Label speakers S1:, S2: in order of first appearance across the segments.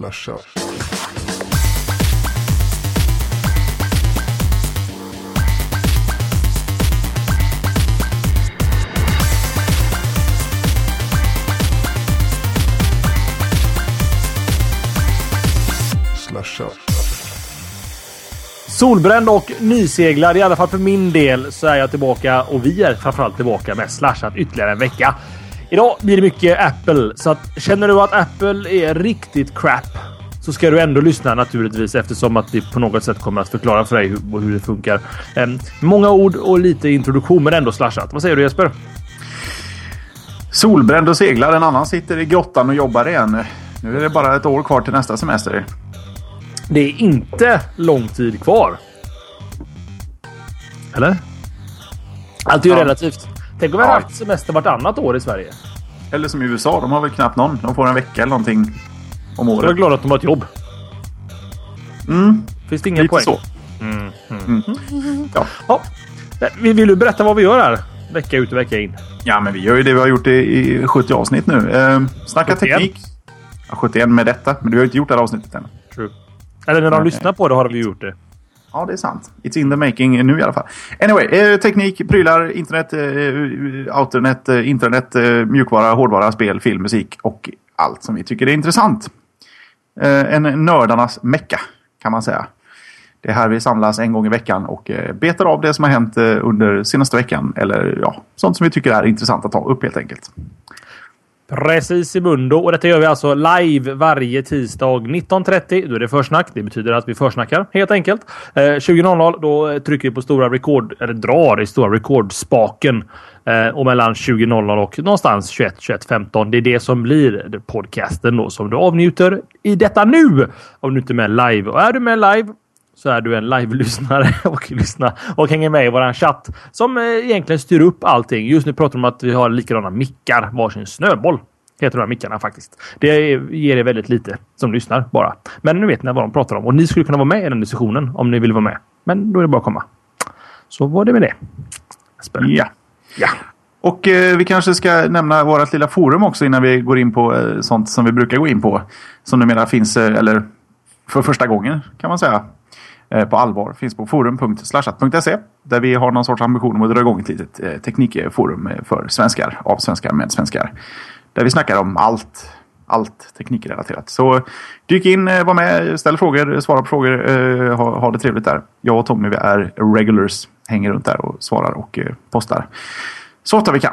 S1: Slasha.
S2: Solbränd och nyseglad, i alla fall för min del, så är jag tillbaka och vi är framförallt tillbaka med Slashat ytterligare en vecka. Idag blir det mycket Apple, så att, känner du att Apple är riktigt crap så ska du ändå lyssna naturligtvis eftersom att vi på något sätt kommer att förklara för dig hur, hur det funkar. Ehm, många ord och lite introduktion, men ändå slashat. Vad säger du Jesper?
S3: Solbränd och seglar. En annan sitter i grottan och jobbar igen. Nu är det bara ett år kvar till nästa semester.
S2: Det är inte lång tid kvar. Eller? Allt är ju
S3: Ja.
S2: relativt. Tänk om vi
S3: Ja.
S2: hade haft semester vartannat år i Sverige.
S3: Eller som i USA. De har väl knappt någon. De får en vecka eller någonting om
S2: Jag är
S3: året.
S2: glad att de har ett jobb.
S3: Mm,
S2: Finns det ingen
S3: lite
S2: poäng?
S3: så. Ja.
S2: Ja. Nej, Vill du berätta vad vi gör här? Vecka ut och vecka in.
S3: ja, men vi gör ju det vi har gjort i, i 70 avsnitt nu. Eh, snacka
S2: 71.
S3: teknik. Ja, 71 med detta. Men du har ju inte gjort det här avsnittet än.
S2: True. Eller när de
S3: Nej.
S2: lyssnar på det har vi gjort det.
S3: Ja, det är sant. It's in the making nu i alla fall. Anyway, eh, teknik, prylar, internet, eh, eh autonet, eh, internet, eh, mjukvara, hårdvara, spel, film, musik och allt som vi tycker är intressant. Eh, en nördarnas mecka kan man säga. Det är här vi samlas en gång i veckan och eh, betar av det som har hänt eh, under senaste veckan. Eller ja, sånt som vi tycker är intressant att ta upp helt enkelt.
S2: Precis i mundo. Och detta gör vi alltså live varje tisdag 19.30. Då är det försnack. Det betyder att vi försnackar helt enkelt. Eh, 20.00 då trycker vi på stora rekord, eller drar i stora rekordspaken. Eh, och mellan 20.00 och någonstans 21, 21, 15. Det är det som blir podcasten då som du avnjuter i detta nu. Om du inte är med live. Och är du med live så är du en live-lyssnare och och hänger med i våran chatt som eh, egentligen styr upp allting. Just nu pratar de om att vi har likadana mickar, varsin snöboll. Heter de här mickarna faktiskt. Det ger er väldigt lite som lyssnar bara. Men nu vet ni vad de pratar om och ni skulle kunna vara med i den diskussionen om ni vill vara med. Men då är det bara att komma. Så var det med det. Jesper.
S3: Ja.
S2: Ja.
S3: Och eh, vi kanske ska nämna vårt lilla forum också innan vi går in på eh, sånt som vi brukar gå in på. Som numera finns, eh, eller för första gången kan man säga, Eh, på allvar. Finns på forum.slashat.se. Där vi har någon sorts ambition om att dra igång ett litet eh, teknikforum eh, för svenskar, av svenskar, med svenskar. Där vi snackar om allt. Allt teknikrelaterat. Så dyk in, var med, ställ frågor, svara på frågor. Ha, ha det trevligt där. Jag och Tommy vi är regulars. Hänger runt där och svarar och postar. Så ofta vi kan.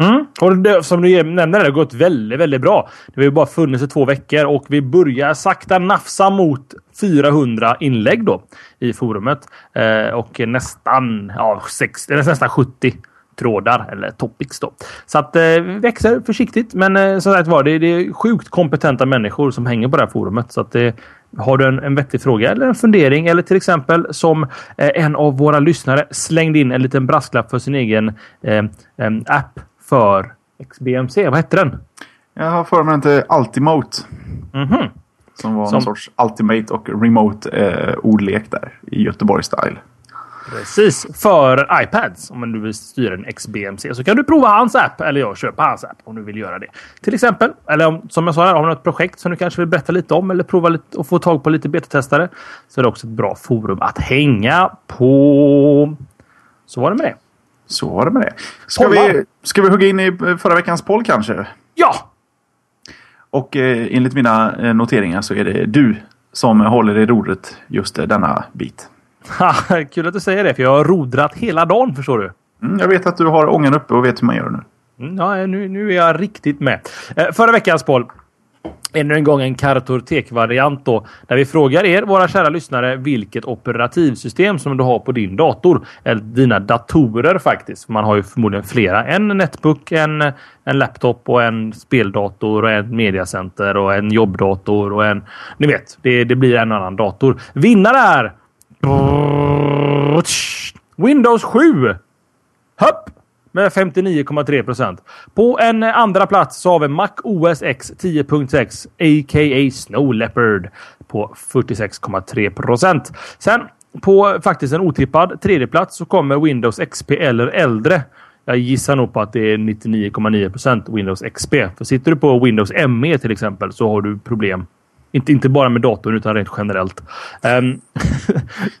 S2: Mm. Och det, som du nämnde, det har gått väldigt, väldigt bra. Det har ju bara funnits i två veckor och vi börjar sakta nafsa mot 400 inlägg då i forumet. Eh, och nästan, ja, 60, nästan 70 trådar eller topics då. Så att eh, vi växer försiktigt. Men eh, som sagt var, det, det är sjukt kompetenta människor som hänger på det här forumet. Så att eh, har du en, en vettig fråga eller en fundering eller till exempel som eh, en av våra lyssnare slängde in en liten brasklapp för sin egen eh, eh app för XBMC. Vad hette den?
S3: Jag har för mig att det är Ultimote.
S2: Mhm.
S3: Som var
S2: Som-
S3: någon sorts Ultimate och Remote eh, där i Göteborg-style.
S2: Precis. För iPads. Om du vill styra en XBMC så kan du prova hans app. Eller ja, köpa hans app om du vill göra det. Till exempel. Eller om, som jag sa, här, har du något projekt som du kanske vill berätta lite om eller prova lite och få tag på lite betatestare så är det också ett bra forum att hänga på. Så var det med det.
S3: Så var det med det. Ska
S2: Pollar.
S3: vi, ska vi hugga in i eh, förra veckans poll kanske?
S2: Ja!
S3: Och eh, enligt mina eh, noteringar så är det du som håller i rodret just eh, denna bit.
S2: Ha, Kul att du säger det, för jag har rodrat hela dagen förstår du.
S3: Mm, jag vet att du har ångan uppe och vet hur man gör nu.
S2: Mm, Ja, nu, nu är jag riktigt med. Eh, förra veckans poll. Ännu en gång en kartotekvariant då. Där vi frågar er, våra kära lyssnare, vilket operativsystem som du har på din dator. Eller dina datorer faktiskt. Man har ju förmodligen flera. En netbook, en, en laptop och en speldator och en mediacenter och en jobbdator och en... Ni vet, det, det blir en annan dator. Vinnare är... Windows 7! Hopp! Med 59,3 procent. På en eh, andra plats så har vi Mac OS X 10.6 a.k.a. Snow Leopard på 46,3 procent. Sen på faktiskt en otippad tredje plats så kommer Windows XP eller äldre. Jag gissar nog på att det är 99,9 procent Windows XP. För sitter du på Windows ME till exempel så har du problem inte, inte bara med datorn utan rent generellt. Ehm, um,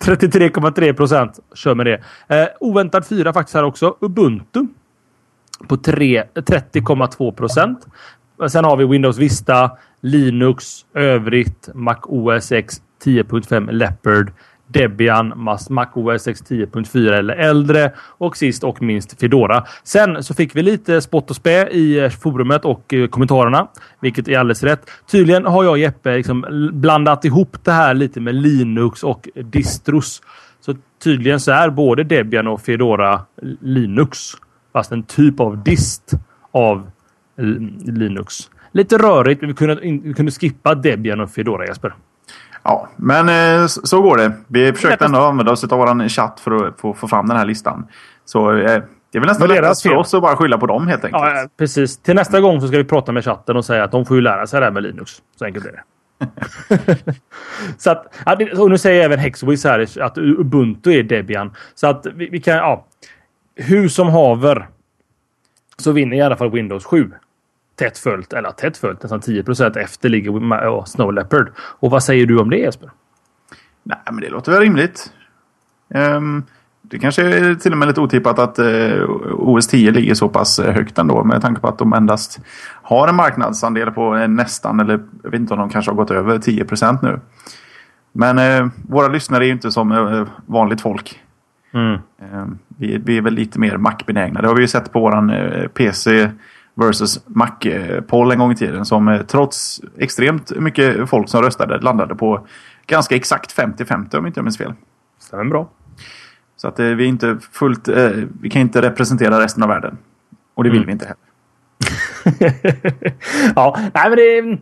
S2: 33,3 procent kör med det. Uh, oväntad fyra faktiskt här också. Ubuntu på 30,2 procent. Sen har vi Windows Vista, Linux, övrigt, Mac OS X 10.5 Leopard, Debian, Mac OS X 10.4 eller äldre och sist och minst Fedora. Sen så fick vi lite spott och spä i eh, forumet och eh, kommentarerna, vilket är alldeles rätt. Tydligen har jag och Jeppe liksom blandat ihop det här lite med Linux och distros. Så tydligen så är både Debian och Fedora Linux, fast en typ av dist av Linux. Lite rörigt, men vi kunde, vi kunde skippa Debian och Fedora, Jesper.
S3: Ja, men eh, så går det. Vi försökte ändå använda oss av vår chatt för att få, få fram den här listan. Så eh, det är väl nästan lättast för oss att bara skylla på dem helt enkelt.
S2: Ja, precis. Till nästa gång så ska vi prata med chatten och säga att de får ju lära sig det här med Linux. Så enkelt är det. så att, och nu säger även Hexwiz här att Ubuntu är Debian. Så att vi, vi kan, ja. Hur som haver så vinner i alla fall Windows 7 tätt följt, eller tätt följt, nästan 10 efter ligger Snow Leopard. Och vad säger du om det Jesper?
S3: Nej, men det låter väl rimligt. Um, det kanske är till och med lite otippat att uh, OS 10 ligger så pass uh, högt ändå med tanke på att de endast har en marknadsandel på uh, nästan, eller jag vet inte om de kanske har gått över 10% nu. Men våra lyssnare är ju inte som vanligt folk. Mm. Ehm, vi, vi, är väl lite mer Mac-benägna. Det har vi ju sett på våran PC versus Mac-poll en gång i tiden som eh, trots extremt mycket folk som röstade landade på ganska exakt 50-50 om inte jag minns fel.
S2: Stämmer bra.
S3: Så att eh, vi inte fullt... Eh, vi kan inte representera resten av världen. Och det vill mm. vi inte heller.
S2: ja, nej, men det är, eh,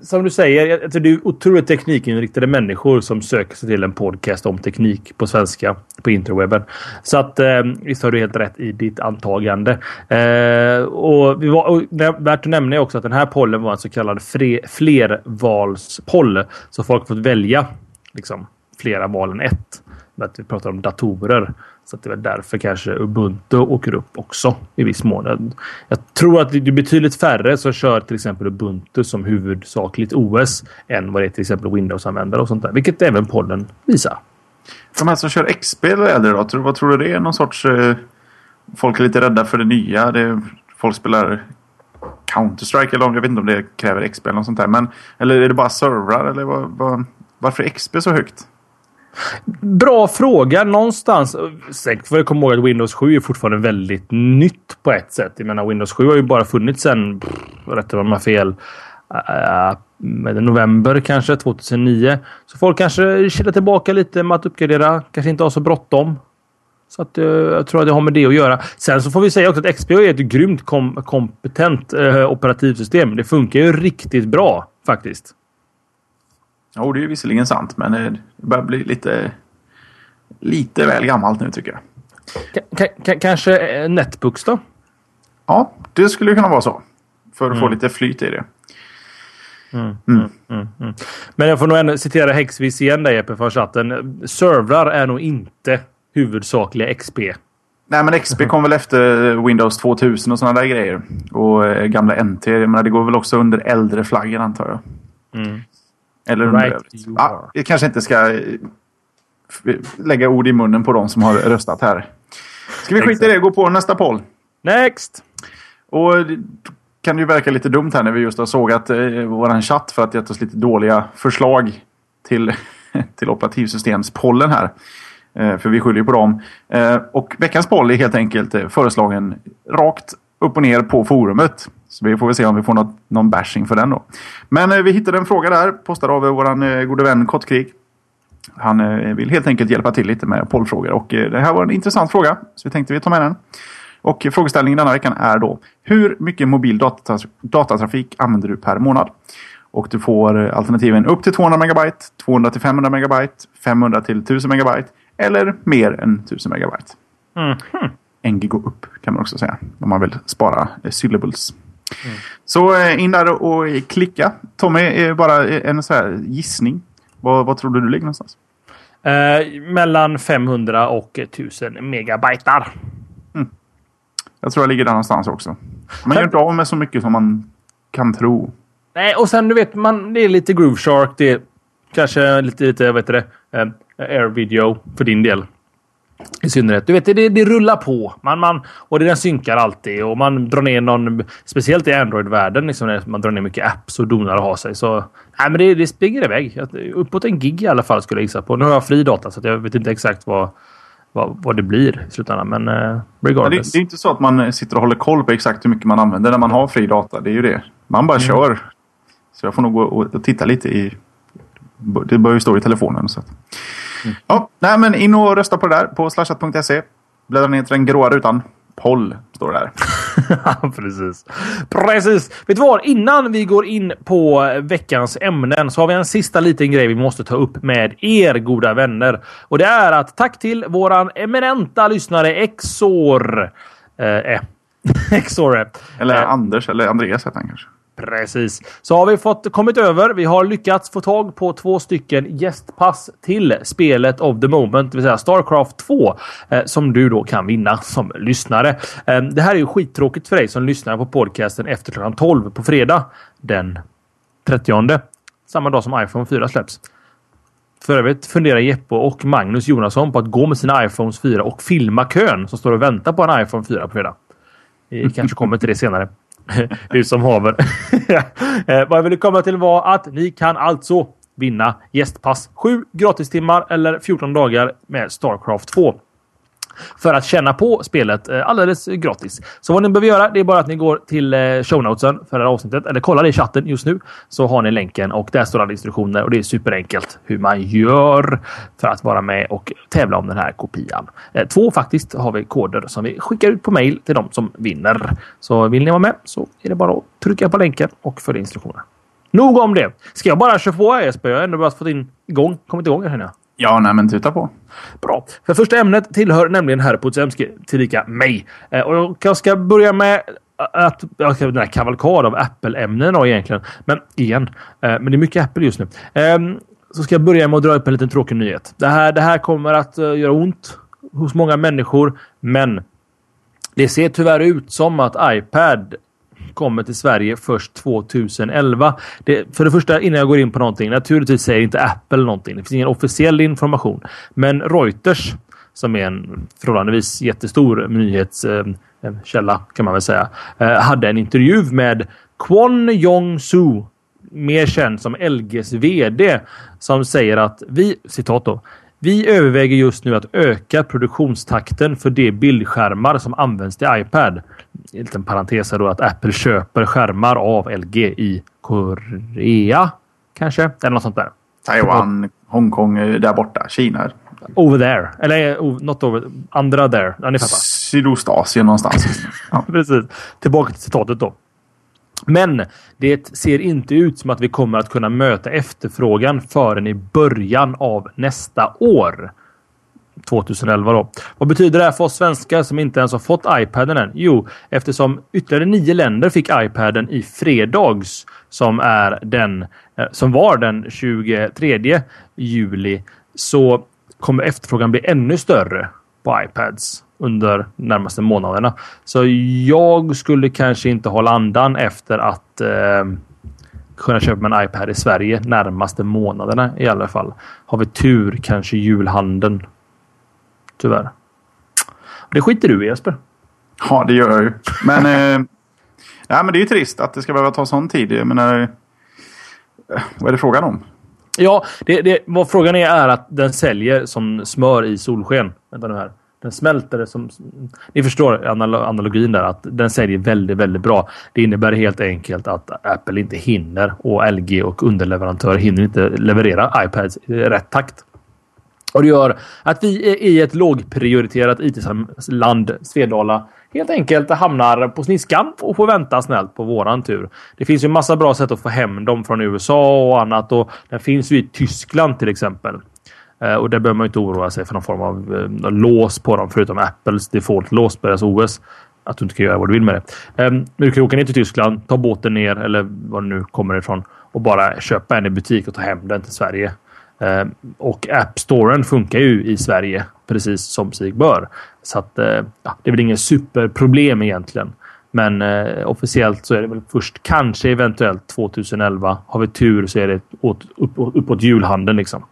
S2: som du säger, alltså det är otroligt teknikinriktade människor som söker sig till en podcast om teknik på svenska på interwebben. Så att eh, visst har du helt rätt i ditt antagande. Eh, och, vi var, och värt att nämna är också att den här pollen var en så kallad fre, flervalspoll. Så folk har fått välja liksom, flera val än ett. Att vi pratar om datorer. Så det är väl därför kanske Ubuntu åker upp också i viss mån. Jag tror att det är betydligt färre som kör till exempel Ubuntu som huvudsakligt OS än vad det är till exempel Windows-användare och sånt där. Vilket även pollen visar.
S3: De här som kör XP eller äldre då? Vad tror du det är? Någon sorts... Eh, folk är lite rädda för det nya. Det, folk spelar Counter-Strike eller jag vet inte om det kräver XP eller något sånt där. Men, eller är det bara servrar? Eller vad, vad, varför är XP så högt?
S2: Bra fråga. Någonstans. Säkert får jag komma ihåg att Windows 7 är fortfarande väldigt nytt på ett sätt. Jag menar Windows 7 har ju bara funnits sedan, rätta mig om jag har fel, uh, november kanske 2009. Så folk kanske kilar tillbaka lite med att uppgradera. Kanske inte har så bråttom. Så att, uh, jag tror att det har med det att göra. Sen så får vi säga också att XPO är ett grymt kom kompetent uh, operativsystem. Det funkar ju riktigt bra faktiskt.
S3: Jo, det är visserligen sant, men det börjar bli lite, lite väl gammalt nu tycker jag.
S2: K kanske eh, Netbooks då?
S3: Ja, det skulle kunna vara så. För att mm. få lite flyt i det.
S2: Mm, mm. mm, mm men jag får nog ändå citera Hexvis igen där Jeppe för chatten. Servrar är nog inte huvudsakliga XP.
S3: Nej men XP kom väl efter Windows 2000 och sådana där grejer. Och eh, gamla NT. Menar, det går väl också under äldre flaggen antar jag. Eller right ja, jag kanske inte ska eh, lägga ord i munnen på de som har röstat här. Ska vi skita i det och gå på nästa poll?
S2: Next!
S3: Och det kan ju verka lite dumt här när vi just har sågat eh, våran chatt för att gett oss lite dåliga förslag till, till operativsystemspollen här. Eh, för vi skyller ju på dem. Eh, och veckans poll är helt enkelt eh, föreslagen rakt upp och ner på forumet. Så vi får väl se om vi får något, någon bashing för den då. Men eh, vi hittade en fråga där, postad av vår eh, gode vän Kottkrig. Han eh, vill helt enkelt hjälpa till lite med pollfrågor och eh, det här var en intressant fråga. Så vi tänkte vi tar med den. Och frågeställningen denna veckan är då Hur mycket mobil datatrafik använder du per månad? Och du får alternativen upp till 200 megabyte, 200 till 500 megabyte, 500 till 1000 megabyte eller mer än 1000 megabyte. Mm. En giga upp kan man också säga. Om man vill spara syllables. Mm. Så eh, in där och klicka. Tommy, bara en så här gissning. Vad, vad tror du du ligger någonstans?
S2: Eh, mellan 500 och 1000 megabytar. Mm.
S3: Jag tror jag ligger där någonstans också. Man gör inte av med så mycket som man kan tro.
S2: Nej, och sen du vet, man, det är lite Groove Shark. Det är kanske lite, lite vad heter det? Eh, Air Video för din del. I synnerhet. Du vet, det, det rullar på. Man, man, och det den synkar alltid. Och man drar ner någon... Speciellt i Android-världen. Liksom, när man drar ner mycket apps och donar och har sig. Så, nej, men det, det springer iväg. Uppåt en gig i alla fall skulle jag gissa på. Nu har jag fri data så jag vet inte exakt vad, vad, vad det blir i slutändan. Men uh, regardless.
S3: Det, det, är inte så att man sitter och håller koll på exakt hur mycket man använder när man har fri data. Det är ju det. Man bara mm. kör. Så jag får nog gå och, och titta lite i... Det bör ju stå i telefonen. Så att. Mm. Ja, nej, men in och rösta på det där på slashat.se. Bläddra ner till den gråa rutan. Poll står det där.
S2: Precis. Precis. Vet du vad? Innan vi går in på veckans ämnen så har vi en sista liten grej vi måste ta upp med er goda vänner. Och det är att tack till våran eminenta lyssnare Exor. Eh, Exor.
S3: Eller eh. Anders eller Andreas heter han kanske.
S2: Precis. Så har vi fått kommit över. Vi har lyckats få tag på två stycken gästpass till spelet of the moment, det vill säga Starcraft 2, eh, som du då kan vinna som lyssnare. Eh, det här är ju skittråkigt för dig som lyssnar på podcasten efter klockan 12 på fredag den 30. Samma dag som iPhone 4 släpps. För övrigt funderar Jeppe och Magnus Jonasson på att gå med sina iPhones 4 och filma kön som står och väntar på en iPhone 4 på fredag. Vi kanske kommer till det senare. Hur som haver. Vad jag ville komma till var att ni kan alltså vinna gästpass 7 gratistimmar eller 14 dagar med Starcraft 2 för att känna på spelet eh, alldeles gratis. Så vad ni behöver göra det är bara att ni går till eh, shownotesen för det här avsnittet eller kollar i chatten just nu så har ni länken och där står alla instruktioner och det är superenkelt hur man gör för att vara med och tävla om den här kopian. Eh, två faktiskt har vi koder som vi skickar ut på mail till de som vinner. Så vill ni vara med så är det bara att trycka på länken och följa instruktionerna. Nog om det. Ska jag bara köra på Jesper? Jag har ändå bara fått in igång, kommit igång här känner jag.
S3: Ja, nej men tuta på.
S2: Bra. För första ämnet tillhör nämligen herr Podzemski, tillika mig. Eh, och jag ska börja med att att den här kavalkad av Apple-ämnen egentligen. Men igen, eh, men det är mycket Apple just nu. Eh, så ska jag börja med att dra upp en liten tråkig nyhet. Det här, det här kommer att uh, göra ont hos många människor, men det ser tyvärr ut som att iPad kommer till Sverige först 2011. Det, för det första, innan jag går in på någonting. Naturligtvis säger inte Apple någonting. Det finns ingen officiell information. Men Reuters, som är en förhållandevis jättestor nyhetskälla eh, eh, kan man väl säga, eh, hade en intervju med Kwon Jong-Soo mer känd som LGs VD, som säger att vi, citat då, vi överväger just nu att öka produktionstakten för de bildskärmar som används till iPad. En liten parentes då att Apple köper skärmar av LG i Korea. Kanske? Eller något sånt där.
S3: Taiwan, Hongkong, där borta. Kina.
S2: Over there. Eller not over. Andra there. Ja, ni fattar.
S3: Sydostasien någonstans.
S2: ja. Precis. Tillbaka till citatet då. Men det ser inte ut som att vi kommer att kunna möta efterfrågan förrän i början av nästa år. 2011 då. Vad betyder det här för oss svenskar som inte ens har fått iPaden än? Jo, eftersom ytterligare nio länder fick iPaden i fredags som är den eh, som var den 23 juli så kommer efterfrågan bli ännu större på iPads under närmaste månaderna. Så jag skulle kanske inte hålla andan efter att eh, kunna köpa en iPad i Sverige närmaste månaderna i alla fall. Har vi tur kanske julhandeln. Tyvärr. Det skiter du i Jesper.
S3: Ja, det gör jag ju. Men, eh, ja, men det är ju trist att det ska behöva ta sån tid. Jag menar, eh, vad är det frågan om?
S2: Ja, det, det, vad frågan är är att den säljer som smör i solsken. Vänta nu här. Den smälter som... Ni förstår analogin där att den säljer väldigt, väldigt bra. Det innebär helt enkelt att Apple inte hinner och LG och underleverantörer hinner inte leverera iPads i rätt takt. Och det gör att vi i ett lågprioriterat IT-land, Svedala, helt enkelt hamnar på sniskan och får vänta snällt på våran tur. Det finns ju massa bra sätt att få hem dem från USA och annat och den finns ju i Tyskland till exempel. Eh, och där behöver man inte oroa sig för någon form av eh, lås på dem förutom Apples default-lås på deras OS. Att du inte kan göra vad du vill med det. Ehm, um, du kan åka ner till Tyskland, ta båten ner eller var du nu kommer ifrån och bara köpa en i butik och ta hem den till Sverige. Ehm, och App Storen funkar ju i Sverige precis som sig bör. Så att, eh, ja, det är väl inget superproblem egentligen. Men eh, officiellt så är det väl först kanske eventuellt 2011. Har vi tur så är det åt, upp, uppåt julhandeln liksom.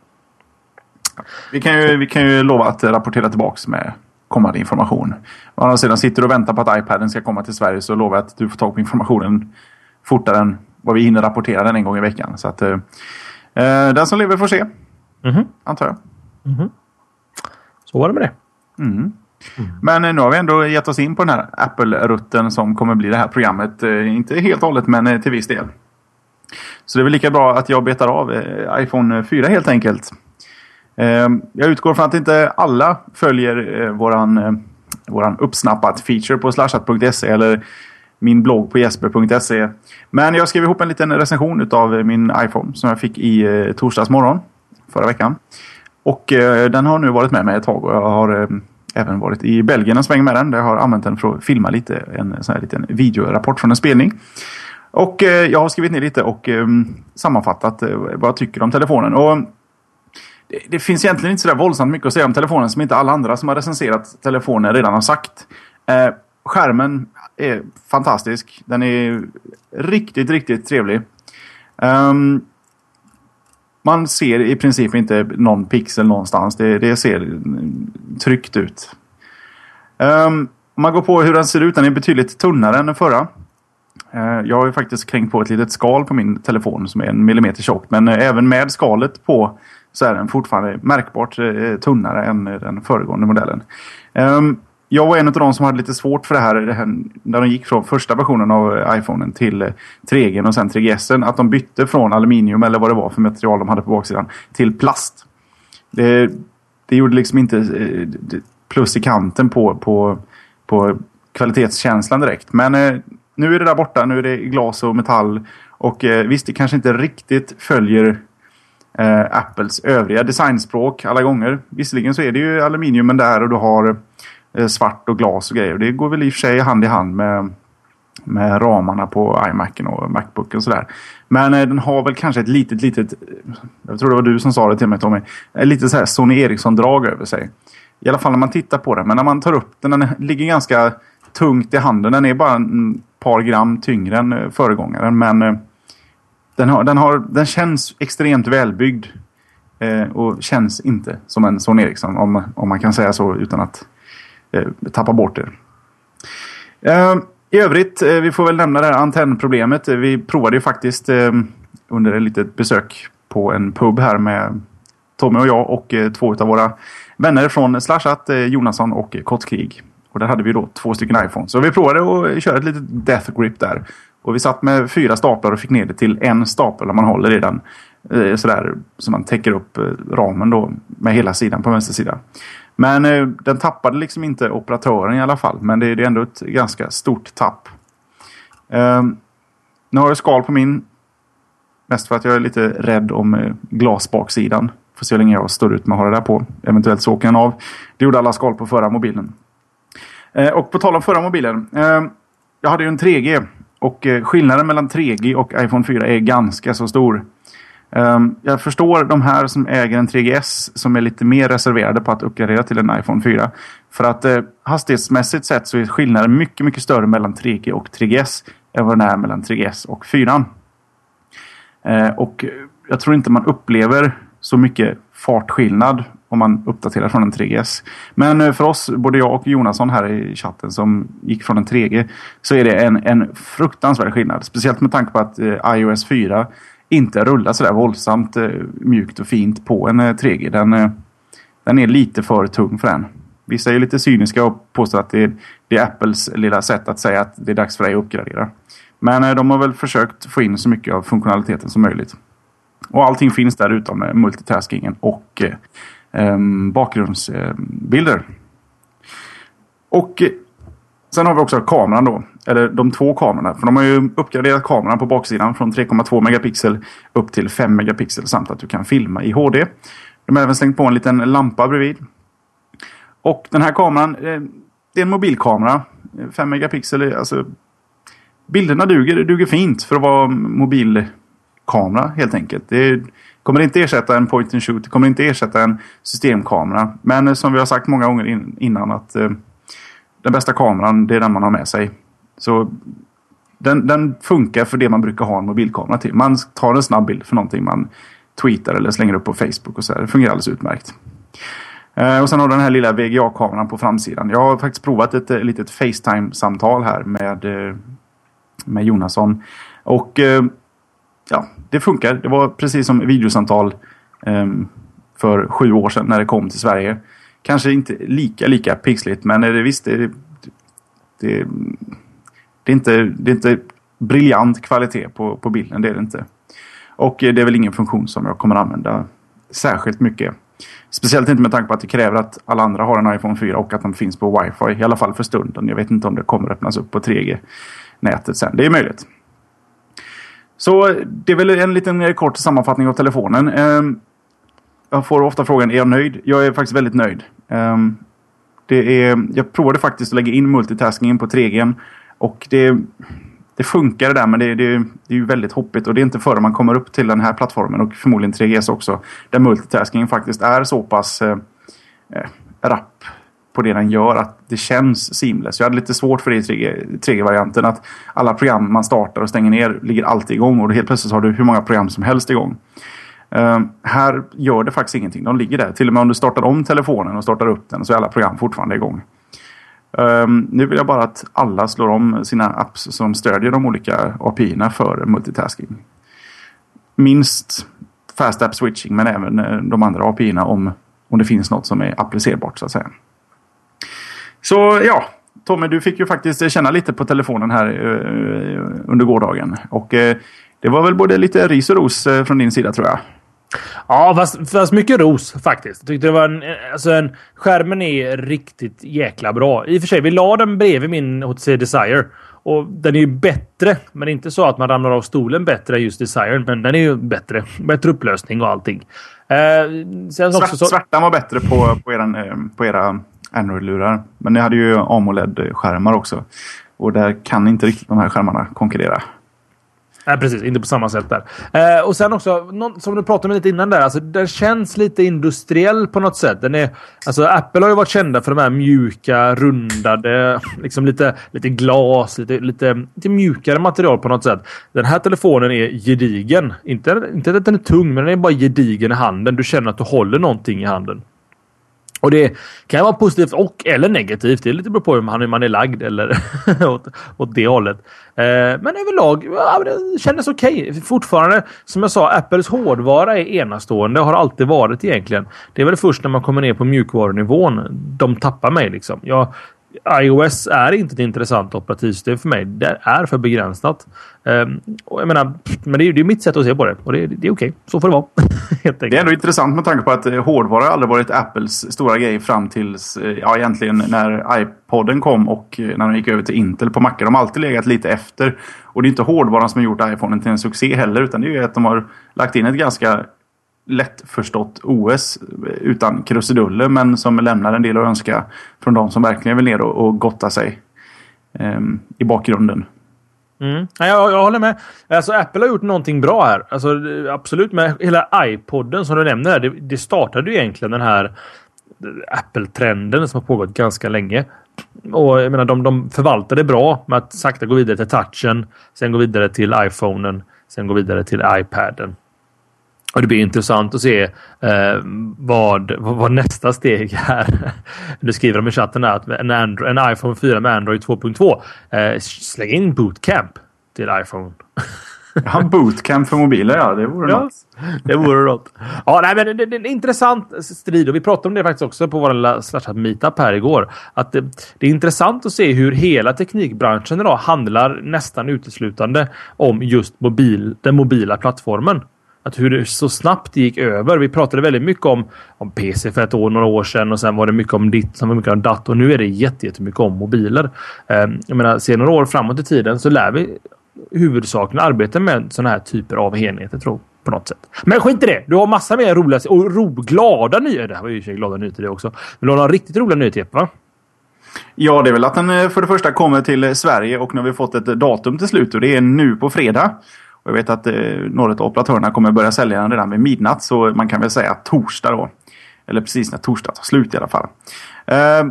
S3: Vi kan, ju, vi kan ju lova att rapportera tillbaks med kommande information. Å andra sidan sitter du och väntar på att iPaden ska komma till Sverige så lovar jag att du får tag på informationen fortare än vad vi hinner rapportera den en gång i veckan. Så att, eh, eh den som lever får se. Mm -hmm. Antar jag. Mm -hmm.
S2: Så var det med det.
S3: Mm. Mm. Men eh, nu har vi ändå gett oss in på den här Apple-rutten som kommer bli det här programmet. Eh, inte helt och hållet men till viss del. Så det är väl lika bra att jag betar av iPhone 4 helt enkelt. Ehm, jag utgår från att inte alla följer eh, våran, eh, våran uppsnappat feature på slashat.se eller min blogg på jesper.se. Men jag skrev ihop en liten recension av min iPhone som jag fick i eh, torsdags morgon förra veckan. Och den har nu varit med mig ett tag och jag har även varit i Belgien en sväng med den. Där jag har använt den för att filma lite. En sån här liten videorapport från en spelning. Och jag har skrivit ner lite och ehm, sammanfattat vad jag tycker om telefonen. Och det, det, finns egentligen inte så där våldsamt mycket att säga om telefonen som inte alla andra som har recenserat telefonen redan har sagt. Eh, skärmen är fantastisk. Den är riktigt, riktigt trevlig. Um, man ser i princip inte någon pixel någonstans. Det, det ser tryggt ut. Um, om man går på hur den ser ut, den är betydligt tunnare än den förra. Uh, jag har ju faktiskt kränkt på ett litet skal på min telefon som är en millimeter tjockt. Men uh, även med skalet på så är den fortfarande märkbart eh, tunnare än eh, den föregående modellen. Ehm, jag var en av de som hade lite svårt för det här, det här när de gick från första versionen av eh, iPhonen till 3G och sen 3GS. Att de bytte från aluminium eller vad det var för material de hade på baksidan till plast. Det, det gjorde liksom inte plus i kanten på, på, på kvalitetskänslan direkt. Men eh, nu är det där borta. Nu är det glas och metall. Och eh, visst, det kanske inte riktigt följer Eh, Apples övriga designspråk alla gånger. Visserligen så är det ju aluminiumen där och du har Eh, svart och glas och grejer. Det går väl i och för sig hand i hand med, med ramarna på iMacen och Macbooken och sådär. Men eh, den har väl kanske ett litet, litet, eh, jag tror det var du som sa det till mig Tommy, ett litet så här Sony Ericsson-drag över sig. I alla fall när man tittar på den. Men när man tar upp den, den ligger ganska tungt i handen. Den är bara ett par gram tyngre än eh, föregångaren. Men den, har, den, har, den känns extremt välbyggd. Eh, och känns inte som en Sony Ericsson om, om man kan säga så utan att eh, tappa bort det. Eh, I övrigt, eh, vi får väl nämna det här antennproblemet. Vi provade ju faktiskt eh, under ett litet besök på en pub här med Tommy och jag och eh, två av våra vänner från Slashat, eh, Jonasson och Kottkrig. Och där hade vi då två stycken iPhones. Så vi provade att köra ett litet death grip där. Och vi satt med fyra staplar och fick ner det till en stapel när man håller i den. Eh, sådär, så man täcker upp eh, ramen då med hela sidan på vänster sida. Men eh, den tappade liksom inte operatören i alla fall. Men det, det är ändå ett ganska stort tapp. Eh, nu har jag skal på min. Mest för att jag är lite rädd om eh, glasbaksidan. Får se hur länge jag står ut med att ha det där på. Eventuellt så åker den av. Det gjorde alla skal på förra mobilen. Eh, och på tal om förra mobilen. Ehm, jag hade ju en 3G. Och eh, skillnaden mellan 3G och iPhone 4 är ganska så stor. Um, jag förstår de här som äger en 3GS som är lite mer reserverade på att uppgradera till en iPhone 4. För att eh, hastighetsmässigt sett så är skillnaden mycket, mycket större mellan 3G och 3GS än vad den är mellan 3GS och 4. Uh, ehm, och jag tror inte man upplever så mycket fartskillnad om man uppdaterar från en 3GS. Men eh, för oss, både jag och Jonasson här i chatten som gick från en 3G, så är det en, en fruktansvärd skillnad. Speciellt med tanke på att eh, iOS 4 inte rullar sådär våldsamt eh, mjukt och fint på en eh, 3G. Den, eh, den är lite för tung för den. Vissa är lite cyniska och påstår att det är, det är Apples lilla sätt att säga att det är dags för dig att uppgradera. Men de har väl försökt få in så mycket av funktionaliteten som möjligt. Och allting finns där utom multitaskingen och Ehm, bakgrundsbilder. Och eh, sen har vi också kameran då eller de två kamerorna. För de har ju uppgraderat kameran på baksidan från 3,2 megapixel upp till 5 megapixel samt att du kan filma i HD. De har även slängt på en liten lampa bredvid. Och den här kameran, eh, det är en mobilkamera. 5 megapixel, eh, alltså bilderna duger, det duger fint för att vara mobilkamera helt enkelt. Det kommer inte ersätta en point and shoot, det kommer inte ersätta en systemkamera. Men eh, som vi har sagt många gånger innan att eh, den bästa kameran det är den man har med sig. Så den, den funkar för det man brukar ha en mobilkamera till. Man tar en snabb bild för någonting man tweetar eller slänger upp på Facebook och så. Här. Det fungerar alldeles utmärkt. Eh, och sen har du den här lilla VGA-kameran på framsidan. Jag har faktiskt provat ett, ett litet Facetime-samtal här med, eh, med Jonasson. Och eh, ja, det funkar. Det var precis som videosamtal um, för sju år sedan när det kom till Sverige. Kanske inte lika, lika pixligt men det, visst, det, det, det, är inte, det är inte briljant kvalitet på, på bilden. Det är det inte. Och det är väl ingen funktion som jag kommer använda särskilt mycket. Speciellt inte med tanke på att det kräver att alla andra har en iPhone 4 och att de finns på wifi. I alla fall för stunden. Jag vet inte om det kommer öppnas upp på 3G-nätet sen. Det är möjligt. Så det är väl en liten kort sammanfattning av telefonen. Ehm, jag får ofta frågan, är jag nöjd? Jag är faktiskt väldigt nöjd. Ehm, det är, jag provade faktiskt att lägga in multitaskingen på 3G. Och det, det funkar det där men det, det, det är ju väldigt hoppigt. Och det är inte förrän man kommer upp till den här plattformen och förmodligen 3GS också. Där multitaskingen faktiskt är så pass eh, eh rapp på det den gör att det känns seamless. Jag hade lite svårt för det i 3G-varianten att alla program man startar och stänger ner ligger alltid igång och helt plötsligt har du hur många program som helst igång. Uh, här gör det faktiskt ingenting. De ligger där. Till och med om du startar om telefonen och startar upp den så är alla program fortfarande igång. Uh, nu vill jag bara att alla slår om sina apps som stödjer de olika API-erna för multitasking. Minst Fast App Switching men även eh, de andra API-erna om, om det finns något som är applicerbart så att säga. Så ja, Tommy du fick ju faktiskt känna lite på telefonen här uh, under gårdagen. Och uh, det var väl både lite ris och ros uh, från din sida tror jag.
S2: Ja, fast, fast mycket ros faktiskt. Tyckte det var en, alltså en... Skärmen är riktigt jäkla bra. I och för sig, vi la den bredvid min HTC Desire. Och den är ju bättre, men inte så att man ramlar av stolen bättre än just Desire. Men den är ju bättre. Bättre upplösning och allting.
S3: Eh, sen Svart, så... Svärtan var bättre på, på, eran, eh, på era Android-lurar. Men ni hade ju AMOLED-skärmar också. Och där kan inte riktigt de här skärmarna konkurrera.
S2: Nej, precis. Inte på samma sätt där. Eh, och sen också, som du pratade om lite innan där. Alltså, den känns lite industriell på något sätt. Den är, alltså, Apple har ju varit kända för de här mjuka, rundade, liksom lite, lite glas, lite, lite, lite mjukare material på något sätt. Den här telefonen är gedigen. Inte, inte att den är tung, men den är bara gedigen i handen. Du känner att du håller någonting i handen. Och det kan vara positivt och eller negativt. Det lite beror på hur man, man är lagd eller åt, åt det hållet. Eh, men överlag, ja, det kändes okej. Okay. Fortfarande, som jag sa, Apples hårdvara är enastående. Har alltid varit egentligen. Det är väl först när man kommer ner på mjukvarunivån de tappar mig. Liksom. Jag, iOS är inte ett intressant operativsystem för mig. Det är för begränsat. Um, jag menar, men det är, ju mitt sätt att se på det. Och det, det är okej. Okay. Så får det vara.
S3: det är ändå intressant med tanke på att eh, hårdvara aldrig varit Apples stora grej fram tills, eh, ja egentligen när iPoden kom och eh, när de gick över till Intel på Macar. De har alltid legat lite efter. Och det är inte hårdvaran som har gjort iPhonen till en succé heller. Utan det är ju att de har lagt in ett ganska lättförstått OS utan krusiduller men som lämnar en del att önska från de som verkligen vill ner och, och gotta sig eh, i bakgrunden.
S2: Mm. Ja, jag, jag håller med. Alltså, Apple har gjort någonting bra här. Alltså, absolut med hela iPoden som du nämner. Det, det startade ju egentligen den här Apple-trenden som har pågått ganska länge. Och jag menar, de, de förvaltar det bra med att sakta gå vidare till touchen, sen gå vidare till iPhonen, sen gå vidare till iPaden. Och det blir intressant att se eh, vad, vad, nästa steg är. Du skriver de i chatten att en, Android, en iPhone 4 med Android 2.2. Eh, släng in bootcamp till iPhone.
S3: Ja, bootcamp för mobiler, ja. Det vore ja, något.
S2: Det vore något. Ja, nej, men det, det är en intressant strid och vi pratade om det faktiskt också på vår lilla meetup här igår. Att det, det, är intressant att se hur hela teknikbranschen idag handlar nästan uteslutande om just mobil, den mobila plattformen. Att hur det så snabbt det gick över. Vi pratade väldigt mycket om, om PC för ett år, några år sedan och sen var det mycket om ditt, sen var det mycket om datt och nu är det jättemycket om mobiler. Eh, jag menar, ser några år framåt i tiden så lär vi huvudsakligen arbeta med sådana här typer av enheter tror på något sätt. Men skit i det. Du har massa mer roliga och ro, glada nyheter. Eh, det här var ju glada nyheter det också. Men du har några riktigt roliga nyheter va?
S3: Ja, det är väl att den eh, för det första kommer till Sverige och nu har vi fått ett datum till slut och det är nu på fredag. Och jag vet att eh, några av operatörerna kommer börja sälja den redan vid midnatt. Så man kan väl säga torsdag då. Eller precis när torsdag tar slut i alla fall. Eh,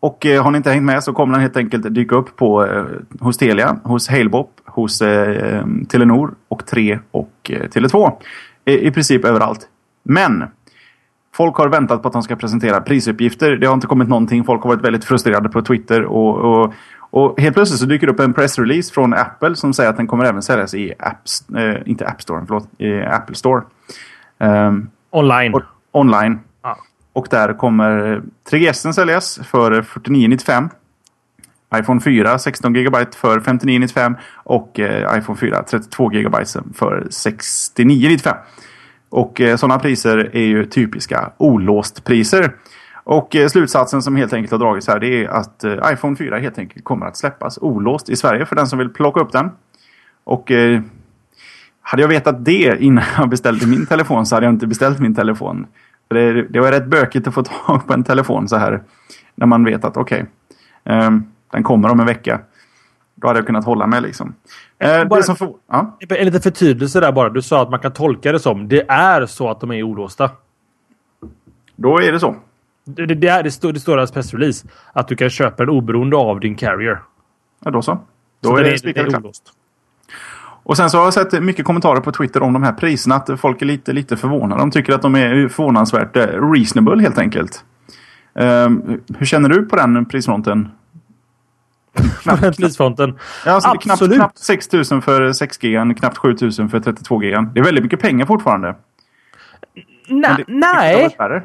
S3: Och eh, har ni inte hängt med så kommer den helt enkelt dyka upp på, eh, hos Telia, hos Halebop, hos eh, Telenor och 3 och eh, Tele2. I, I princip överallt. Men Folk har väntat på att de ska presentera prisuppgifter. Det har inte kommit någonting. Folk har varit väldigt frustrerade på Twitter. Och, och, och helt plötsligt så dyker det upp en pressrelease från Apple som säger att den kommer även säljas i Apps, eh, inte App Store, förlåt, i Apple Store. Um,
S2: online.
S3: Och, online.
S2: Ja.
S3: Och där kommer 3GS säljas för 49,95. iPhone 4 16 GB för 59,95 och eh, iPhone 4 32 GB för 69,95. Och eh, sådana priser är ju typiska olåst-priser. Och eh, slutsatsen som helt enkelt har dragits här det är att eh, iPhone 4 helt enkelt kommer att släppas olåst i Sverige för den som vill plocka upp den. Och eh, hade jag vetat det innan jag beställde min telefon så hade jag inte beställt min telefon. För det, det var rätt bökigt att få tag på en telefon så här. När man vet att okej, okay, eh, den kommer om en vecka. Då hade jag kunnat hålla mig liksom. Eh,
S2: Bara-
S3: det för, ja.
S2: En liten förtydelse där bara. Du sa att man kan tolka det som det är så att de är olåsta.
S3: Då är det så.
S2: Det, det, det, det, står, det står i deras pressrelease att du kan köpa den oberoende av din carrier.
S3: Ja, då så. Då
S2: Så
S3: är
S2: den
S3: det spikat klart. Och sen så har jag sett mycket kommentarer på Twitter om de här priserna. Att folk är lite, lite förvånade. De tycker att de är förvånansvärt eh, reasonable helt enkelt. Ehm, hur känner du på den prisfronten?
S2: På den prisfronten.
S3: Ja, alltså, det är knappt,
S2: Absolut.
S3: knappt 6 000 för 6 GB, knappt 7 000 för 32 GB. Det är väldigt mycket pengar fortfarande.
S2: Nej,
S3: det- det
S2: nej.
S3: värre.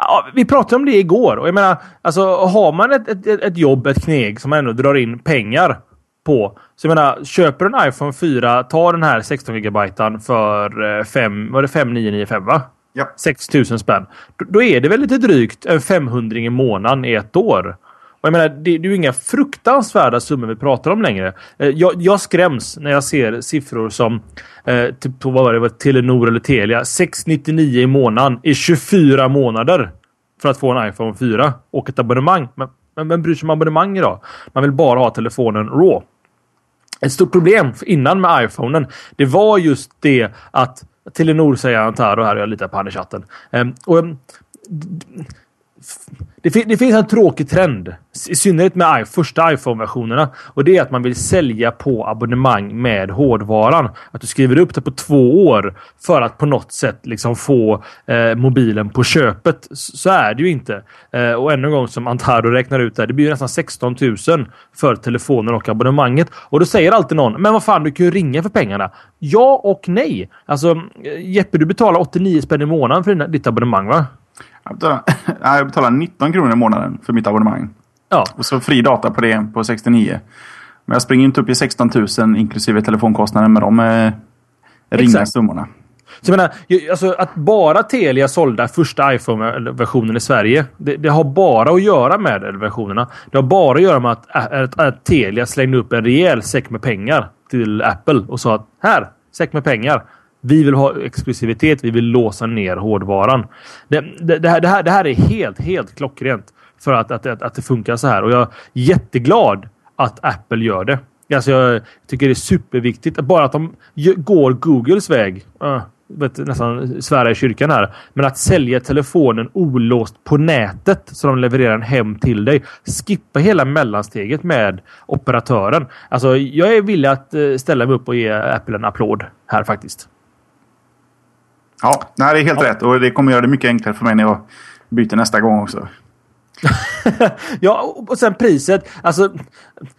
S2: Ja, vi pratade om det igår. Och jag menar, alltså, har man ett, ett, ett jobb, ett kneg som ändå drar in pengar på. Så jag menar, köper en iPhone 4, ta den här 16 GB för 5, var det 5995 va?
S3: Ja.
S2: 6000 spänn. Då, då är det väl lite drygt en 500 i månaden i ett år. Jag menar, det, det är ju inga fruktansvärda summor vi pratar om längre. Eh, jag, jag skräms när jag ser siffror som eh, typ på vad var det, var Telenor eller Telia. 699 i månaden i 24 månader för att få en iPhone 4 och ett abonnemang. Men, men vem bryr sig om abonnemang idag? Man vill bara ha telefonen RAW. Ett stort problem innan med iPhonen, det var just det att Telenor säger han här och här och jag litar på han i chatten. Ehm, och, det, fin- det finns en tråkig trend, i synnerhet med i- första iPhone-versionerna. Och det är att man vill sälja på abonnemang med hårdvaran. Att du skriver upp det på två år för att på något sätt liksom få eh, mobilen på köpet. Så är det ju inte. Eh, och ännu en gång som Antaro räknar ut där, det blir nästan 16 000 för telefonen och abonnemanget. Och då säger alltid någon, men vad fan, du kan ju ringa för pengarna. Ja och nej. Alltså, eh, Jeppe, du betalar 89 spänn i månaden för dina- ditt abonnemang, va?
S3: Jag betalar, nej, jag betalar 19 kronor i månaden för mitt abonnemang.
S2: Ja.
S3: Och så fri data på det på 69. Men jag springer inte upp i 16 000 inklusive telefonkostnaden med de eh, ringa summorna.
S2: Så jag menar, alltså att bara Telia sålde första iPhone-versionen i Sverige. Det, det har bara att göra med versionerna. Det har bara att göra med att, att, att Telia slängde upp en rejäl säck med pengar till Apple och sa att här, säck med pengar. Vi vill ha exklusivitet. Vi vill låsa ner hårdvaran. Det, det, det, här, det, här, det här är helt, helt klockrent för att, att, att, att det funkar så här. Och jag är jätteglad att Apple gör det. Alltså jag tycker det är superviktigt. Bara att de går Googles väg. Uh, vet, nästan svära i kyrkan här. Men att sälja telefonen olåst på nätet så de levererar den hem till dig. Skippa hela mellansteget med operatören. Alltså jag är villig att eh, ställa mig upp och ge Apple en applåd här faktiskt.
S3: Ja, nej, det är helt rätt. Och det kommer göra det mycket enklare för mig när jag byter nästa gång också.
S2: Ja, och- sen priset. Alltså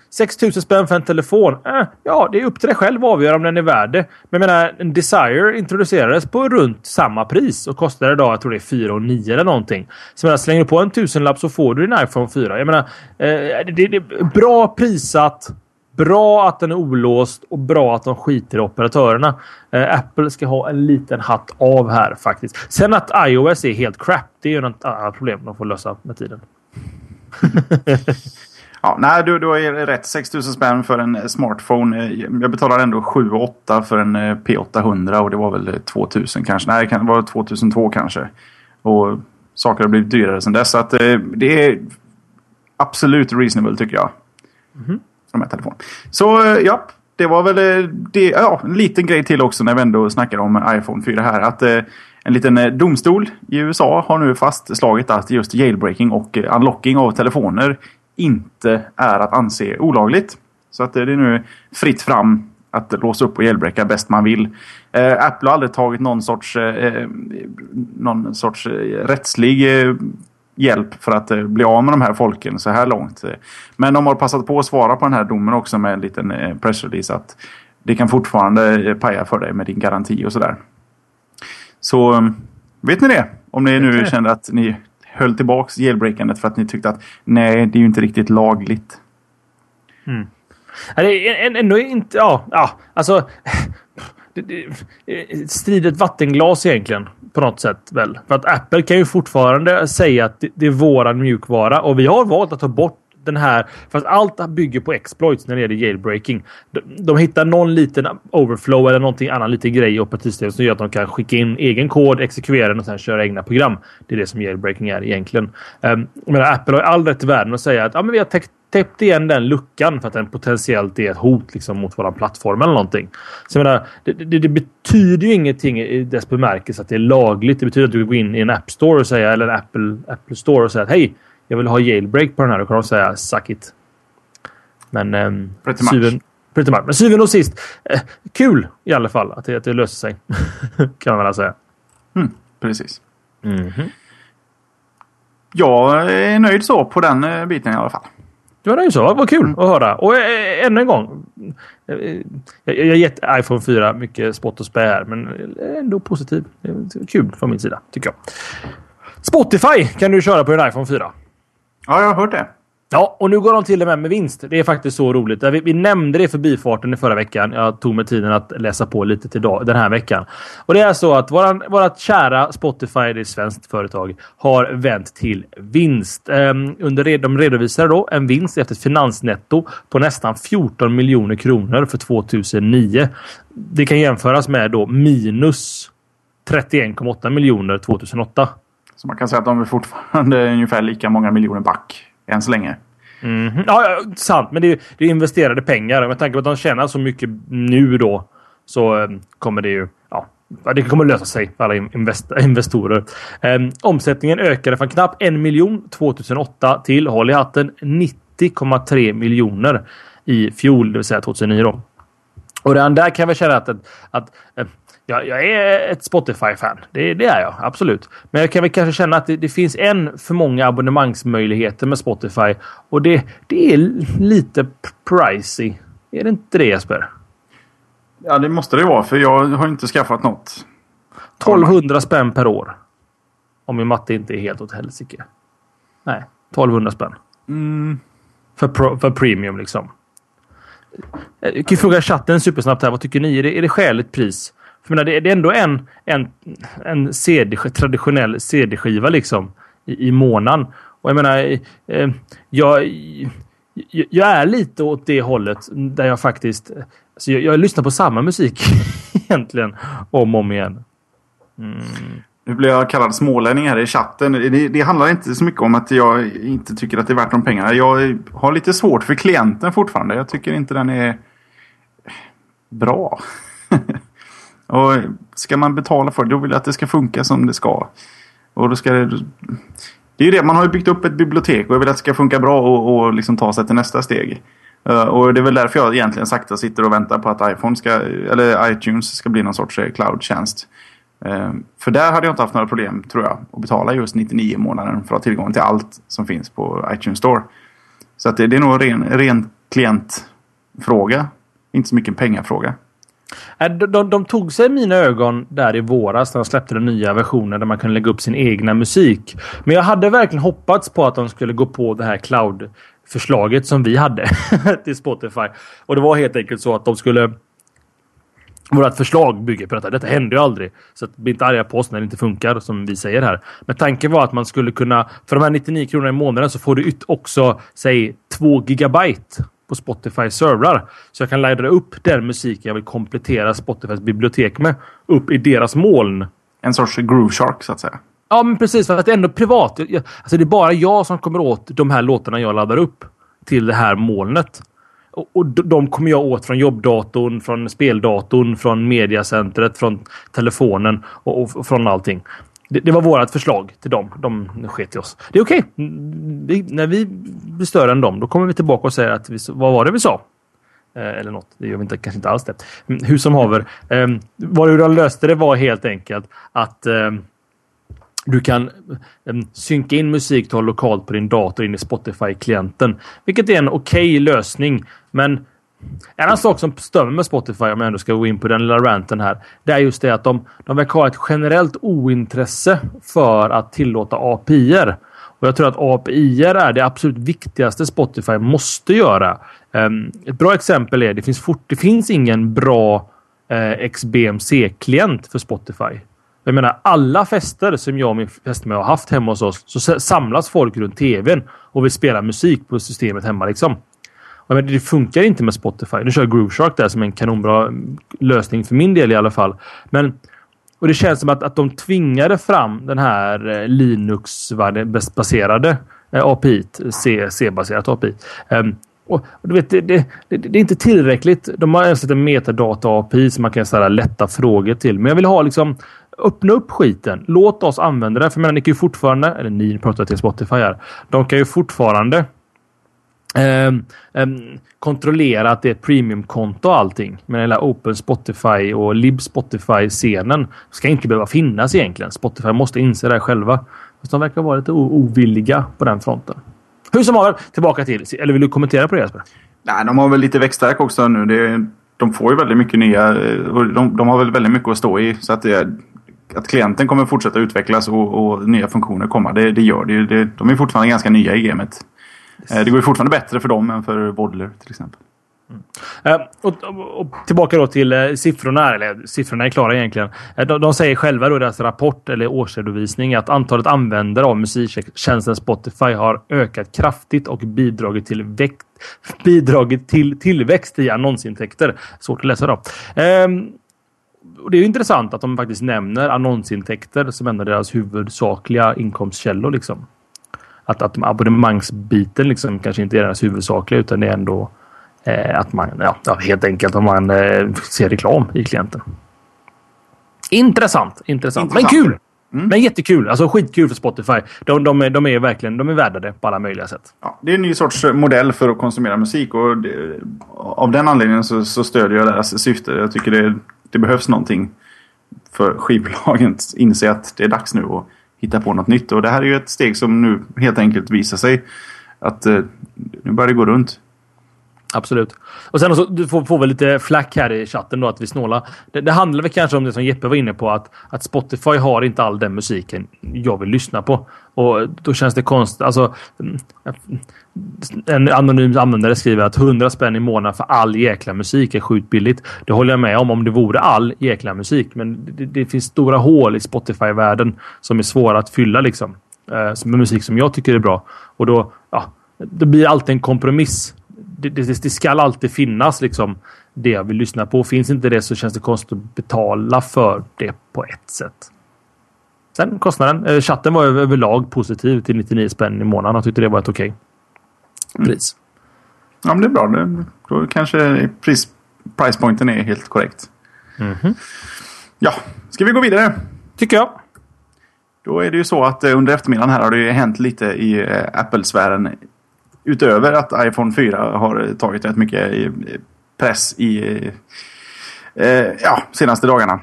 S2: 6000 spänn för en telefon. Eh, ja, det är upp till dig själv att avgöra om den är värd det. Men jag menar, en Desire introducerades på runt samma pris och kostar idag, jag tror det är 4 och 9 eller någonting. Så jag menar, slänger du på en tusenlapp så får du din iPhone 4. Jag menar, eh, det, det, det är bra prissatt. Bra att den är olåst och bra att de skiter i operatörerna. Eh, Apple ska ha en liten hatt av här faktiskt. Sen att iOS är helt crap, det är ju något annat problem de får lösa med tiden.
S3: Ja, nej, du, du har rätt. 6 000 spänn för en eh, smartphone. Eh, Jag betalar ändå 7 8 för en eh, P800 och det var väl eh, 2000 kanske. Nej, det kan vara 2002 kanske. Och saker har blivit dyrare sedan dess. Så att eh, det är absolut reasonable tycker jag.
S2: Mhm.
S3: För de här telefonerna. Så eh, ja, det var väl eh, det, ja, en liten grej till också när vi ändå snackar om iPhone 4 här. Att eh, en liten eh, domstol i USA har nu fastslagit att just jailbreaking och unlocking av telefoner inte är att anse olagligt. Så att det är nu fritt fram att låsa upp och jailbreaka bäst man vill. Eh, Apple har aldrig tagit någon sorts, eh, någon sorts rättslig hjälp för att eh, bli av med de här folken så här långt. Men de har passat på att svara på den här domen också med en liten eh, pressrelease att det kan fortfarande eh, paja för dig med din garanti och sådär. Så vet ni det? Om ni nu kände att ni höll tillbaks jailbreakandet för att ni tyckte att nej, det är ju inte riktigt lagligt.
S2: Mm. Det är ändå inte... Ja, ja alltså... Det, det, vattenglas egentligen. På något sätt väl. För att Apple kan ju fortfarande säga att det, det är våran mjukvara och vi har valt att ta bort den här, fast allt bygger på exploits när det gäller jailbreaking. De, de hittar någon liten overflow eller någonting annan liten grej i operativsystemet som gör att de kan skicka in egen kod, exekvera den och sen köra egna program. Det är det som jailbreaking är egentligen. Ehm, um, men Apple har all rätt i världen att säga att ja, men vi har täckt täppt igen den luckan för att den potentiellt är ett hot liksom, mot våran plattform eller någonting. Så jag menar, det, det, det, betyder ju ingenting i dess bemärkelse att det är lagligt. Det betyder att du går in i en App Store och säga, eller en Apple, Apple Store och säga att hej, jag vill ha jailbreak på den här. Då kan de säga suck it. Men... Um,
S3: pretty much. Syven,
S2: pretty much. Men syvende och sist, eh, kul i alla fall att det, att det löser sig. kan man väl säga.
S3: Mm, precis. Mm -hmm. Jag är nöjd så på den eh, biten i alla fall.
S2: Du är nöjd så. Vad kul mm. att höra. Och äh, ännu en gång. Jag, jag har gett iPhone 4 mycket spott och spä här, men ändå positiv. Kul från min sida, tycker jag. Spotify kan du köra på din iPhone 4.
S3: Ja, jag har hört det.
S2: Ja, och nu går de till och med med vinst. Det är faktiskt så roligt. Vi, vi nämnde det för bifarten i förra veckan. Jag tog mig tiden att läsa på lite till dag, den här veckan. Och det är så att våran, vårat kära Spotify, det är ett svenskt företag, har vänt till vinst. Um, under, de redovisar då en vinst efter ett finansnetto på nästan 14 miljoner kronor för 2009. Det kan jämföras med då minus 31,8 miljoner 2008.
S3: Så man kan säga att de är fortfarande ungefär lika många miljoner back än så länge.
S2: Mm -hmm. ja, ja, sant. Men det är, det är investerade pengar. Med tanke på att de tjänar så mycket nu då så ehm, kommer det ju... Ja, det kommer lösa sig för alla invest investorer. Um, omsättningen ökade från knappt en miljon 2008 till, håll i hatten, 90,3 miljoner i fjol, det vill säga 2009 då. Och redan där kan vi känna att, att, att ehm, jag, jag är ett Spotify-fan. Det, det, är jag absolut. Men jag kan väl kanske känna att det, det, finns en för många abonnemangsmöjligheter med Spotify och det, det är lite pricey. Är det inte det Jesper?
S3: Ja, det måste det vara för jag har inte skaffat något.
S2: 1200 spänn per år. Om min matte inte är helt åt helsike. Nej, 1200 spänn.
S3: Mm.
S2: För, pro, för premium liksom. Jag kan fråga chatten supersnabbt här. Vad tycker ni? Är det, är det skäligt pris? För menar, det, är ändå en, en, en CD, traditionell CD-skiva liksom i, i månaden. Och jag menar, eh, jag, jag är lite åt det hållet där jag faktiskt... Alltså jag, jag lyssnar på samma musik egentligen om och om igen.
S3: Mm. Nu blir jag kallad smålänning här i chatten. Det, det, handlar inte så mycket om att jag inte tycker att det är värt de pengarna. Jag har lite svårt för klienten fortfarande. Jag tycker inte den är bra. Och ska man betala för det, då vill jag att det ska funka som det ska. Och då ska det... Det är ju det, man har ju byggt upp ett bibliotek och jag vill att det ska funka bra och, och liksom ta sig till nästa steg. Uh, och det är väl därför jag egentligen sakta sitter och väntar på att iPhone ska, eller iTunes ska bli någon sorts eh, cloud-tjänst. Uh, för där hade jag inte haft några problem, tror jag, att betala just 99 månader för att ha tillgång till allt som finns på iTunes Store. Så att det, det är nog en ren, ren klientfråga. Inte så mycket en pengafråga.
S2: Äh, de, de, de, tog sig mina ögon där i våras när de släppte den nya versionen där man kunde lägga upp sin egna musik. Men jag hade verkligen hoppats på att de skulle gå på det här cloud förslaget som vi hade till Spotify. Och det var helt enkelt så att de skulle vårt förslag bygger på detta. Detta händer ju aldrig. Så att bli inte arga på oss när det inte funkar som vi säger här. Men tanken var att man skulle kunna, för de här 99 kronorna i månaden så får du också, säg 2 gigabyte på Spotify servrar. Så jag kan ladda upp den musik jag vill komplettera Spotifys bibliotek med upp i deras moln.
S3: En sorts Groove Shark så att säga.
S2: Ja, men precis. För att det är ändå privat. Alltså, det är bara jag som kommer åt de här låtarna jag laddar upp till det här molnet. och, och de kommer jag åt från jobbdatorn, från speldatorn, från mediacentret, från telefonen och, och från allting. Det, det var vårt förslag till dem. De sket i oss. Det är okej. Mm, okay. När vi blir större än dem, då kommer vi tillbaka och säger att vi, vad var det vi sa? Eh, eller något. Det gör vi inte, kanske inte alls det. Mm, Hur som haver. Eh, vad de löste det var helt enkelt att eh, du kan ehm, synka in musik du lokalt på din dator in i Spotify-klienten. Vilket är en okej okay lösning. Men en annan sak som stör mig med Spotify, om jag ändå ska gå in på den lilla ranten här. Det är just det att de, de verkar ha ett generellt ointresse för att tillåta API-er. Och jag tror att API är det absolut viktigaste Spotify måste göra. Um, ett bra exempel är det finns, fort, det finns ingen bra eh, XBMC-klient för Spotify. Jag menar, alla fester som jag och min fästmö har haft hemma hos oss så samlas folk runt tvn och vill spela musik på systemet hemma liksom. Och det funkar inte med Spotify. Nu kör jag Groove Shark där som en kanonbra lösning för min del i alla fall. Men och det känns som att, att de tvingade fram den här eh, Linux-baserade eh, API, C-baserat API. Um, ehm, och, du vet, det, det, det, det, är inte tillräckligt. De har ens en metadata-API som man kan ställa lätta frågor till. Men jag vill ha liksom öppna upp skiten. Låt oss använda det. För menar, ni kan ju fortfarande, eller ni pratar till Spotify här. De kan ju fortfarande Ehm, ehm, kontrollera att det är ett premiumkonto och allting. Men hela Open Spotify och Lib Spotify-scenen ska inte behöva finnas egentligen. Spotify måste inse det själva. Fast de verkar vara lite ovilliga på den fronten. Hur som haver, tillbaka till... Eller vill du kommentera på det Jesper?
S3: Nej, de har väl lite växtverk också nu. Det, de får ju väldigt mycket nya... Eh, de, de har väl väldigt mycket att stå i. Så att, det, att klienten kommer fortsätta utvecklas och, och nya funktioner komma, det, det gör det, ju. De är fortfarande ganska nya i gamet. Yes. Det går ju fortfarande bättre för dem än för Vodler till exempel.
S2: Mm. Och, och, och, tillbaka då till eh, siffrorna. Eller siffrorna är klara egentligen. Eh, de, de, säger själva då i deras rapport eller årsredovisning att antalet användare av musiktjänsten Spotify har ökat kraftigt och bidragit till, växt, bidragit till tillväxt i annonsintäkter. Svårt att läsa då. Ehm, och det är intressant att de faktiskt nämner annonsintäkter som en av deras huvudsakliga inkomstkällor. Liksom. Att, att abonnemangsbiten liksom kanske inte är deras huvudsakliga utan det är ändå eh, att man ja, helt enkelt om man eh, ser reklam i klienten. Intressant, intressant, intressant. men kul! Mm. Men jättekul. Alltså skitkul för Spotify. De, de, är, de är verkligen de är värda det på alla möjliga sätt.
S3: Ja, det är en ny sorts modell för att konsumera musik och det, av den anledningen så, så stödjer jag deras syfte. Jag tycker det, det behövs någonting för skivbolagen att inse att det är dags nu att hitta på något nytt. Och det här är ju ett steg som nu helt enkelt visar sig att eh, nu börjar det gå runt.
S2: Absolut. Och sen också, du får, får väl lite flack här i chatten då att vi snålar. Det, det, handlar väl kanske om det som Jeppe var inne på att, att Spotify har inte all den musiken jag vill lyssna på. Och då känns det konstigt. Alltså, en anonym användare skriver att 100 spänn i månaden för all jäkla musik är sjukt billigt. Det håller jag med om om det vore all jäkla musik. Men det, det finns stora hål i Spotify-världen som är svåra att fylla liksom. Eh, med musik som jag tycker är bra. Och då, ja, det blir alltid en kompromiss det, det, det ska alltid finnas liksom det jag vill lyssna på. Finns inte det så känns det konstigt att betala för det på ett sätt. Sen kostnaden. Eh, chatten var överlag positiv till 99 spänn i månaden och tyckte det var ett okej okay pris.
S3: Ja, men det är bra. Det, då kanske pris, pricepointen är helt korrekt. Mm -hmm. Ja, ska vi gå vidare?
S2: Tycker jag.
S3: Då är det ju så att eh, under eftermiddagen här har det hänt lite i eh, Apple-sfären utöver att iPhone 4 har tagit rätt mycket press i eh, ja, senaste dagarna.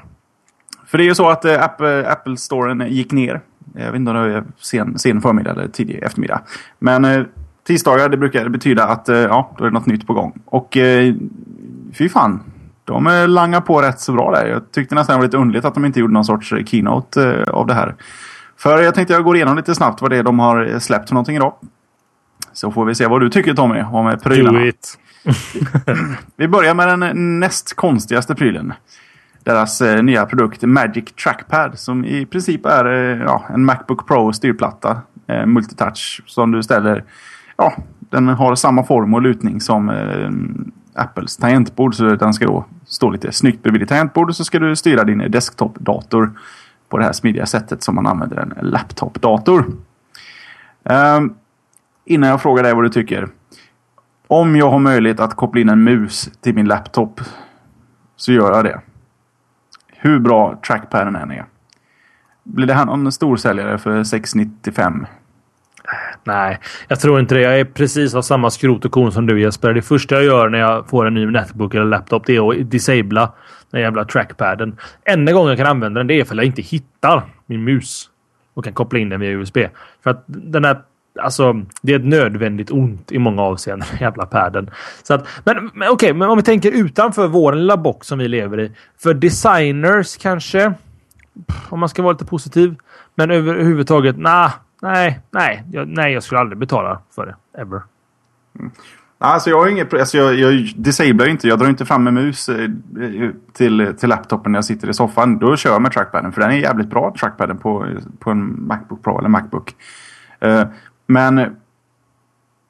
S3: För det är ju så att eh, Apple, Apple Storen gick ner. Eh, jag vet inte om det var sen, sen förmiddag eller tidig eftermiddag. Men eh, tisdagar det brukar betyda att eh, ja, då är det något nytt på gång. Och eh, fy fan. De eh, langar på rätt så bra där. Jag tyckte nästan det var lite underligt att de inte gjorde någon sorts eh, keynote av det här. För jag tänkte jag går igenom lite snabbt vad det är de har släppt för någonting idag. Så får vi se vad du tycker Tommy om prylarna. Do it. vi börjar med den näst konstigaste prylen. Deras eh, nya produkt Magic Trackpad som i princip är eh, ja, en Macbook Pro styrplatta. Eh, multitouch som du ställer. Ja, den har samma form och lutning som eh, Apples tangentbord. Så den ska då stå lite snyggt bredvid ditt tangentbord. Så ska du styra din desktopdator på det här smidiga sättet som man använder en laptopdator. Um, innan jag frågar dig vad du tycker. Om jag har möjlighet att koppla in en mus till min laptop så gör jag det. Hur bra trackpaden än är. Blir det här någon storsäljare för 695?
S2: Nej, jag tror inte det. Jag är precis av samma skrot och kon som du Jesper. Det första jag gör när jag får en ny Netbook eller laptop det är att disabla den jävla trackpaden. Enda gången jag kan använda den det är för att jag inte hittar min mus och kan koppla in den via USB. För att den här Alltså, det är ett nödvändigt ont i många avseenden, jävla padden. Så att, men men okej, okay, men om vi tänker utanför vår lilla box som vi lever i. För designers kanske, om man ska vara lite positiv. Men överhuvudtaget, nah, nej, nej, jag, nej, jag skulle aldrig betala för det. Ever.
S3: Mm. Alltså jag har inget, alltså jag, jag disablar inte. Jag drar inte fram en mus eh, eh, till, till laptopen när jag sitter i soffan. Då kör jag med trackpaden. För den är jävligt bra, trackpaden på, på en Macbook Pro eller Macbook. Uh, men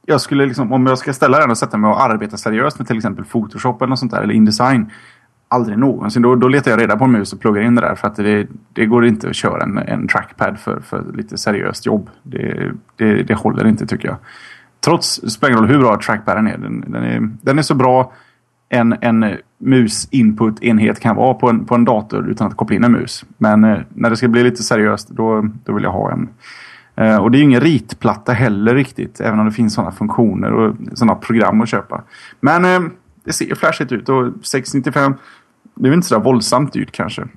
S3: jag skulle liksom, om jag ska ställa den och sätta mig och arbeta seriöst med till exempel Photoshop eller något sånt där, eller Indesign. Aldrig någonsin. Då, då letar jag reda på en mus och pluggar in det där. För att det, det går inte att köra en, en trackpad för, för lite seriöst jobb. Det, det, det håller inte tycker jag. Trots, det spelar ingen roll hur bra trackpaden är. Den, den är. den är så bra en, en mus-input-enhet kan vara på en, på en dator utan att koppla in en mus. Men eh, när det ska bli lite seriöst då, då vill jag ha en, och det är ju ingen ritplatta heller riktigt. Även om det finns sådana funktioner och sådana program att köpa. Men eh, det ser flashigt ut och 695 det är väl inte så våldsamt dyrt kanske.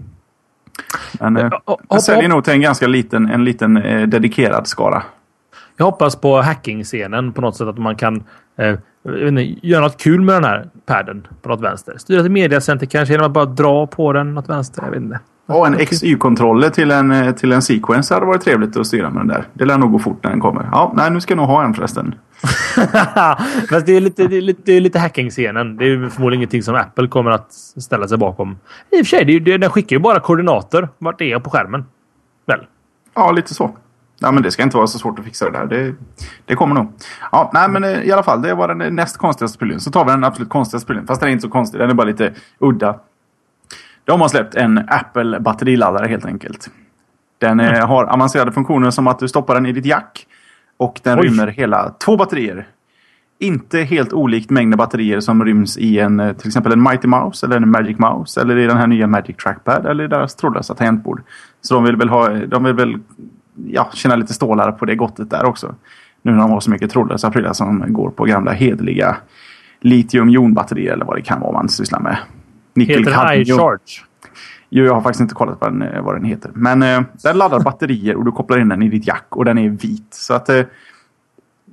S3: Men eh, jag säljer nog till en ganska liten, en liten eh, dedikerad skara.
S2: Jag hoppas på hacking-scenen på något sätt att man kan eh, inte, göra något kul med den här padden på något vänster. Styra till mediacenter kanske genom att bara dra på den något vänster. Jag vet inte.
S3: Ja, en XY-kontroller till en, eh, till en sequence hade varit trevligt att styra med den där. Det lär nog gå fort när den kommer. Ja, nej, nu ska jag nog ha en förresten.
S2: Fast det är lite, det är lite, det är lite hacking-scenen. Det är förmodligen ingenting som Apple kommer att ställa sig bakom. I och för sig, det, det, den skickar ju bara koordinater vart det är på skärmen. Väl?
S3: Ja, lite så. Ja, men det ska inte vara så svårt att fixa det där. Det, det kommer nog. Ja, nej, men eh, i alla fall. Det var den näst konstigaste prylen. Så tar vi den absolut konstigaste prylen. Fast den är inte så konstig. Den är bara lite udda. De har släppt en Apple batteriladdare helt enkelt. Den mm. har avancerade funktioner som att du stoppar den i ditt jack. Och den Oj. rymmer hela två batterier. Inte helt olikt mängden batterier som ryms i en eh, till exempel en Mighty Mouse eller en Magic Mouse. Eller i den här nya Magic Trackpad eller i deras trådlösa tangentbord. Så de vill väl, ha, de vill väl ja, känna lite stålar på det gottet där också. Nu när de har så mycket trådlösa prylar som går på gamla hedliga litium-jon-batterier eller vad det kan vara man sysslar med.
S2: Nickel heter den iCharge?
S3: Jo, jag har faktiskt inte kollat vad den, eh, vad den heter. Men eh, den laddar batterier och du kopplar in den i ditt jack och den är vit. Så att eh,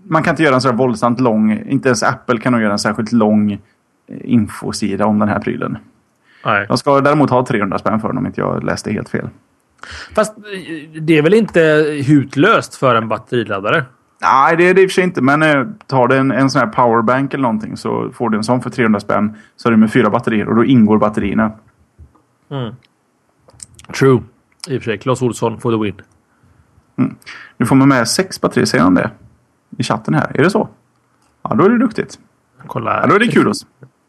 S3: man kan inte göra en så våldsamt lång, inte ens Apple kan nog göra en särskilt lång eh, infosida om den här prylen. Nej. De ska däremot ha 300 spänn för den om inte jag läste helt fel.
S2: Fast eh, det är väl inte hutlöst för en batteriladdare?
S3: Nej, det är det i och för sig inte. Men eh, tar du en, en sån här powerbank eller någonting så får du en sån för 300 spänn. Så är det med fyra batterier och då ingår batterierna.
S2: Mm. True. I och för sig. Clas Olsson for the win.
S3: Mm. Nu får man med sex batterier, säger han det? I chatten här. Är det så? Ja, då är det duktigt.
S2: Kolla.
S3: Ja, då är det kudos.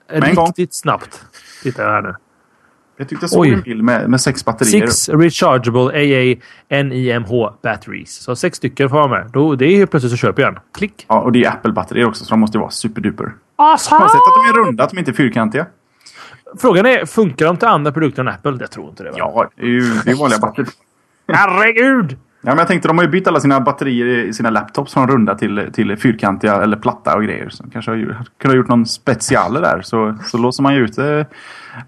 S2: Riktigt snabbt. Tittar jag här nu.
S3: Jag tyckte jag såg Oj. en bild med, med sex batterier.
S2: Six rechargeable AA NIMH batteries. Så sex stycken får vara med. Då, det är helt plötsligt så köper jag en. Klick.
S3: Ja, och det är Apple-batterier också så de måste vara superduper. Awesome. Konstigt att de är runda, att de inte är fyrkantiga.
S2: Frågan är, funkar de till andra produkter än Apple? Jag tror inte det. Va?
S3: Ja, det är ju det är vanliga batterier.
S2: Herregud!
S3: Ja, men jag tänkte de har ju bytt alla sina batterier i sina laptops från runda till, till fyrkantiga eller platta och grejer. Så kanske har kunde ha gjort någon special där. Så, så låser man ju ut eh,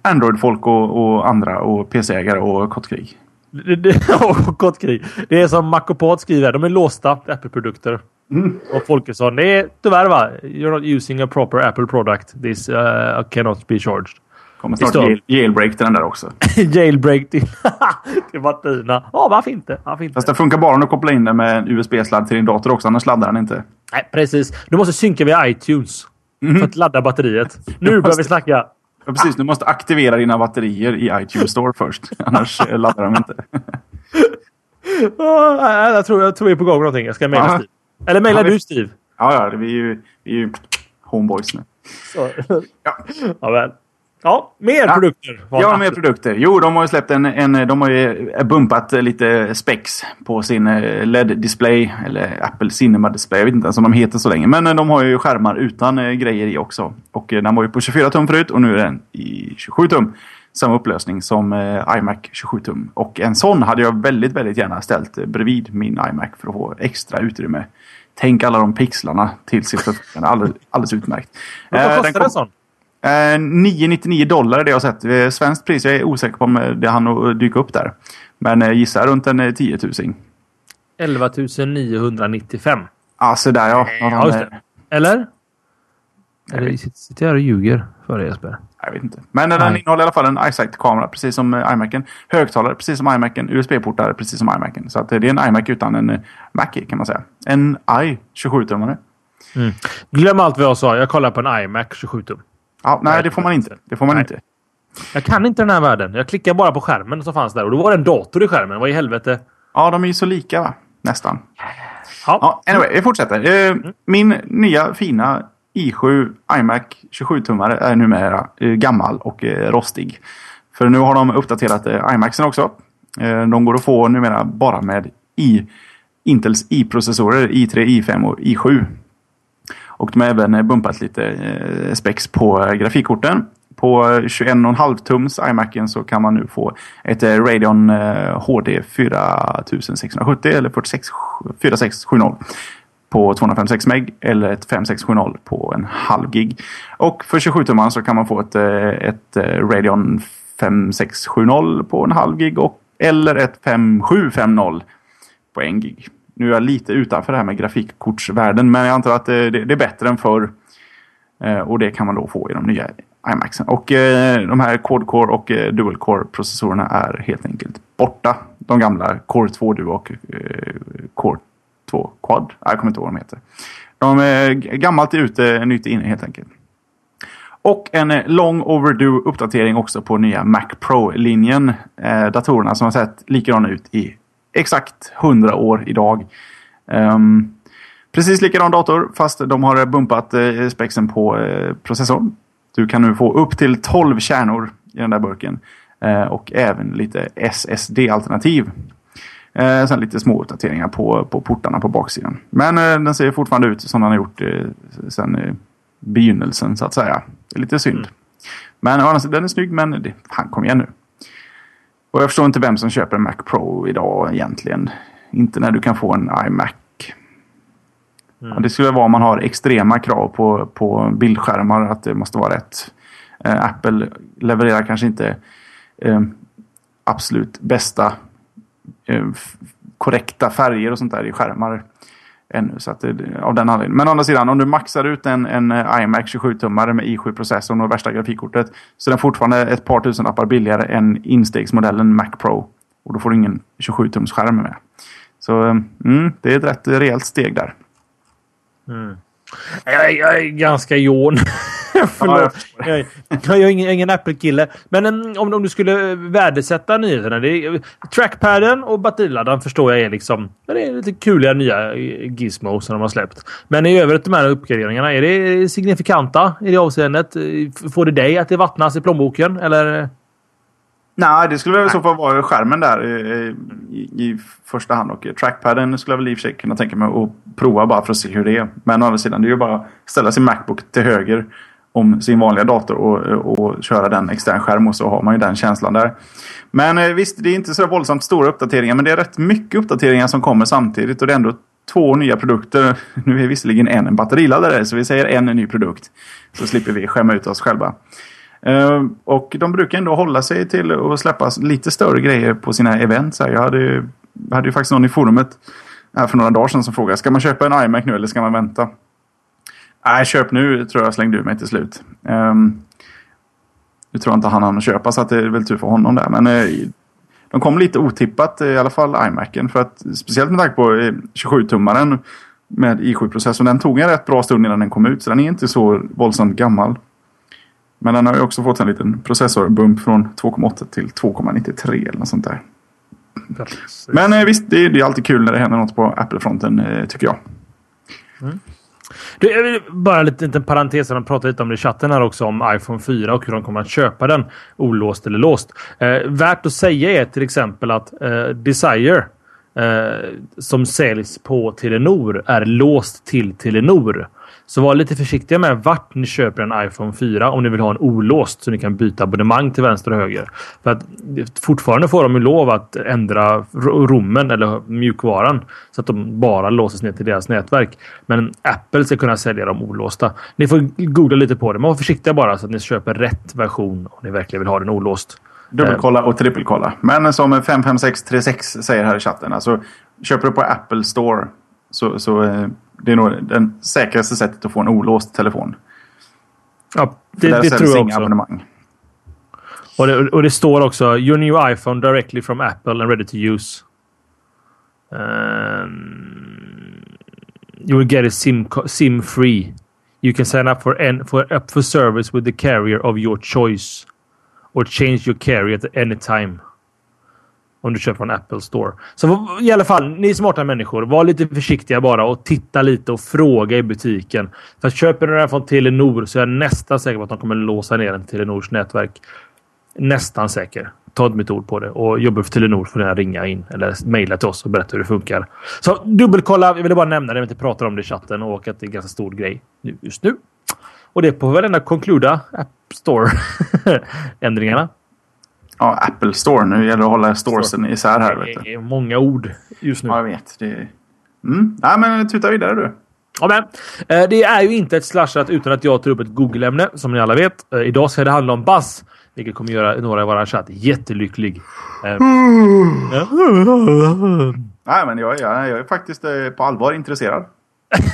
S3: Android-folk och, och, andra och PC-ägare och kottkrig.
S2: och kottkrig. Det är som Macopod skriver. De är låsta Apple-produkter. Mm. Och Folkesson, det är tyvärr va? You're not using a proper Apple product. This uh, cannot be charged.
S3: Kommer snart jail, jailbreak till den där också.
S2: jailbreak till, till batterierna. Ja, varför inte? varför inte?
S3: Fast det funkar bara om du kopplar in den med en USB-sladd till din dator också. Annars laddar den inte.
S2: Nej, precis. Du måste synka via iTunes. Mm. För att ladda batteriet. Nu måste... börjar vi snacka.
S3: Ja, precis. Du måste aktivera dina batterier i iTunes Store först. Annars laddar de inte.
S2: jag, tror, jag tror vi är på gång med någonting. Jag ska mejla Steve. Eller mejlar ja, du Steve?
S3: Ja, ja. Vi är ju, vi är ju homeboys nu.
S2: Så. Ja. ja, väl. Ja, mer
S3: Ja.
S2: produkter.
S3: Ja, mer produkter. Jo, de har ju släppt en, en de har ju bumpat lite specs på sin eh, LED-display. Eller Apple Cinema Display. Jag vet inte ens om de heter så länge. Men eh, de har ju skärmar utan eh, grejer i också. Och eh, den var ju på 24 tum förut och nu är den i 27 tum. Samma upplösning som eh, iMac 27 tum. Och en sån hade jag väldigt, väldigt gärna ställt eh, bredvid min iMac för att få extra utrymme. Tänk alla de pixlarna till sitt förfogande. Alldeles, alldeles utmärkt.
S2: Vad
S3: Eh, den
S2: kostar en sån?
S3: Eh, 999 dollar är det jag har sett. Eh, Svenskt pris, jag är osäker på om eh, det hann att dyka upp där. Men eh, gissar runt en eh, 10 000.
S2: 11 995.
S3: Ja, så där ja. ja,
S2: just det.
S3: eh,
S2: Eller? Eller sitter jag och ljuger för dig Jesper?
S3: Jag vet inte. Men eh, den
S2: Nej.
S3: innehåller i alla fall en iSight-kamera, precis som eh, iMacen. Högtalare, precis som iMacen. USB-portar, precis som iMacen. Så att, eh, det är en iMac utan en eh, Mac kan man säga. En i 27-tummare.
S2: Glöm allt vad jag sa. Jag kollar på en iMac 27 tum.
S3: Ja, nej, det får man inte. Det får man
S2: Nej.
S3: inte.
S2: Jag kan inte den här världen. Jag klickar bara på skärmen som fanns där och då var det en dator i skärmen. Vad i helvete?
S3: Ja, de är ju så lika va? Nästan.
S2: Ja.
S3: Ja, anyway, vi fortsätter. Eh, Min nya fina i7 iMac 27-tummare är numera eh, gammal och eh, rostig. För nu har de uppdaterat iMacen också. De går att få numera bara med i Intels i-processorer i3, i5 och i7. Och de har även eh, bumpat lite eh, spex på eh, grafikkorten. På 21,5 tums iMacen så kan man nu få ett Radeon HD 4670 eller 46, 4670 på 256 meg eller ett 5670 på en halv gig. Och för 27 tummar så kan man få ett, ett Radeon 5670 på en halv gig och, eller ett 5750 på en gig. Nu är jag lite utanför det här med grafikkortsvärlden men jag antar att eh, det, det är bättre än förr. Eh, Och det kan man då få i de nya iMacsen. Och eh, de här Quad-core och eh, Dual-core-processorerna är helt enkelt borta. De gamla Core 2 Duo och eh, Core 2 Quad. Jag kommer inte ihåg vad de heter. De är gammalt är ute, nytt är inne helt enkelt. Och en lång long overdue uppdatering också på nya Mac Pro-linjen. Eh, datorerna som har sett likadana ut i exakt 100 år idag. Ehm, precis likadan dator fast de har bumpat eh, spexen på eh, processorn. Du kan nu få upp till 12 kärnor i den där burken. Eh, och även lite SSD-alternativ. Eh, sen lite små uppdateringar på, på portarna på baksidan. Men eh, den ser fortfarande ut som den har gjort eh, sen eh, begynnelsen så att säga. Det är lite synd. Men å andra sidan, den är snygg men det, fan kom igen nu. Och jag förstår inte vem som köper en Mac Pro idag egentligen. Inte när du kan få en iMac. Ja, det skulle vara om man har extrema krav på, på bildskärmar att det måste vara rätt. Eh, Apple levererar kanske inte eh, absolut bästa eh, korrekta färger och sånt där i skärmar ännu. Så att av den anledningen. Men å andra sidan, om du maxar ut en, en eh, iMac 27-tummare med i7-processorn och värsta grafikkortet så är den fortfarande ett par tusenlappar billigare än instegsmodellen Mac Pro. Och då får du ingen 27-tums-skärm med. Så eh, mm, det är ett rätt rejält steg där. Mm.
S2: Jag, är- jag är ganska ljån. Förlåt.
S3: jag
S2: jag, är ingen, ingen Apple-kille. Men em, om, om du skulle värdesätta nyheterna. Är, trackpaden och batteriladdaren förstår jag är liksom... Det är lite kuliga nya eh, gizmos som de har släppt. Men i övrigt de här uppgraderingarna. Är det signifikanta i det avseendet? Eh, Får det dig att det vattnas i plånboken? Eller?
S3: Nej, det skulle väl i så fall vara skärmen där eh, i, i första hand. Och trackpaden skulle jag väl i och för sig kunna tänka mig att prova bara för att se hur det är. Men å andra sidan, det är ju bara att ställa sin Macbook till höger om sin vanliga dator och, och köra den extern skärm och så har man ju den känslan där. Men eh, visst, det är inte så våldsamt stora uppdateringar men det är rätt mycket uppdateringar som kommer samtidigt och det är ändå två nya produkter. Nu är visserligen en en batteriladdare så vi säger en ny produkt. Så slipper vi skämma ut oss själva. Eh, och de brukar ändå hålla sig till att släppa lite större grejer på sina event. Jag, hade, hade ju faktiskt någon i forumet här för några dagar sedan som frågade ska man köpa en iMac nu eller ska man vänta? Nej, köp nu tror jag slängde ur mig till slut. Um, nu tror jag inte han hann köpa så att det är väl tur för honom där. Men eh, de kom lite otippat i alla fall iMacen. För att, speciellt med tanke på eh, 27-tummaren med i7-processorn. Den tog en rätt bra stund innan den kom ut. Så den är inte så våldsamt gammal. Men den har ju också fått en liten processorbump från 2,8 till 2,93 eller något sånt där. Men eh, visst, det är, det är alltid kul när det händer något på Apple-fronten eh, tycker jag.
S2: Du, jag vill bara en liten parentes. De pratar lite om det i chatten här också om iPhone 4 och hur de kommer att köpa den olåst eller låst. Eh, värt att säga är till exempel att eh, Desire eh, som säljs på Telenor är låst till Telenor. Så var lite försiktiga med vart ni köper en iPhone 4 om ni vill ha en olåst så ni kan byta abonnemang till vänster och höger. För att fortfarande får de ju lov att ändra rommen eller mjukvaran så att de bara låses ner till deras nätverk. Men Apple ska kunna sälja dem olåsta. Ni får googla lite på det, men var försiktiga bara så att ni köper rätt version om ni verkligen vill ha den olåst.
S3: Dubbelkolla och trippelkolla. Men som 55636 säger här i chatten. Alltså, köper du på Apple Store så, så eh, det är nog det säkraste sättet att få en olåst telefon.
S2: Ja, det, det tror jag också. Abonnemang. Och det, och det står också Your new iPhone directly from Apple and ready to use. Um, you will get a SIM, SIM free. You can sign up for, en, for, up for service with the carrier of your choice. Or change your carrier at any time. Om du köper från Apple Store. Så i alla fall, ni smarta människor, var lite försiktiga bara och titta lite och fråga i butiken. För köper du den från Telenor så är jag nästan säker på att de kommer låsa ner den till Telenors nätverk. Nästan säker. Ta inte mitt ord på det. Och jobbar för Telenor får ni ringa in eller mejla till oss och berätta hur det funkar. Så dubbelkolla. Jag ville bara nämna det. Vi inte pratar om det i chatten och att det är en ganska stor grej just nu. Och det på varenda Concluda App Store-ändringarna.
S3: Ja, Apple Store. Nu gäller det att hålla storesen isär här.
S2: Vet du. Det är många ord just nu.
S3: Ja, jag vet. Det är... mm. Nej, men tuta vidare du.
S2: Ja, men, eh, det är ju inte ett slashat utan att jag tar upp ett Google-ämne som ni alla vet. Eh, idag ska det handla om Buzz. Vilket kommer göra några i vår chatt jättelycklig. Eh,
S3: Nej, men jag, jag, jag är faktiskt på allvar intresserad.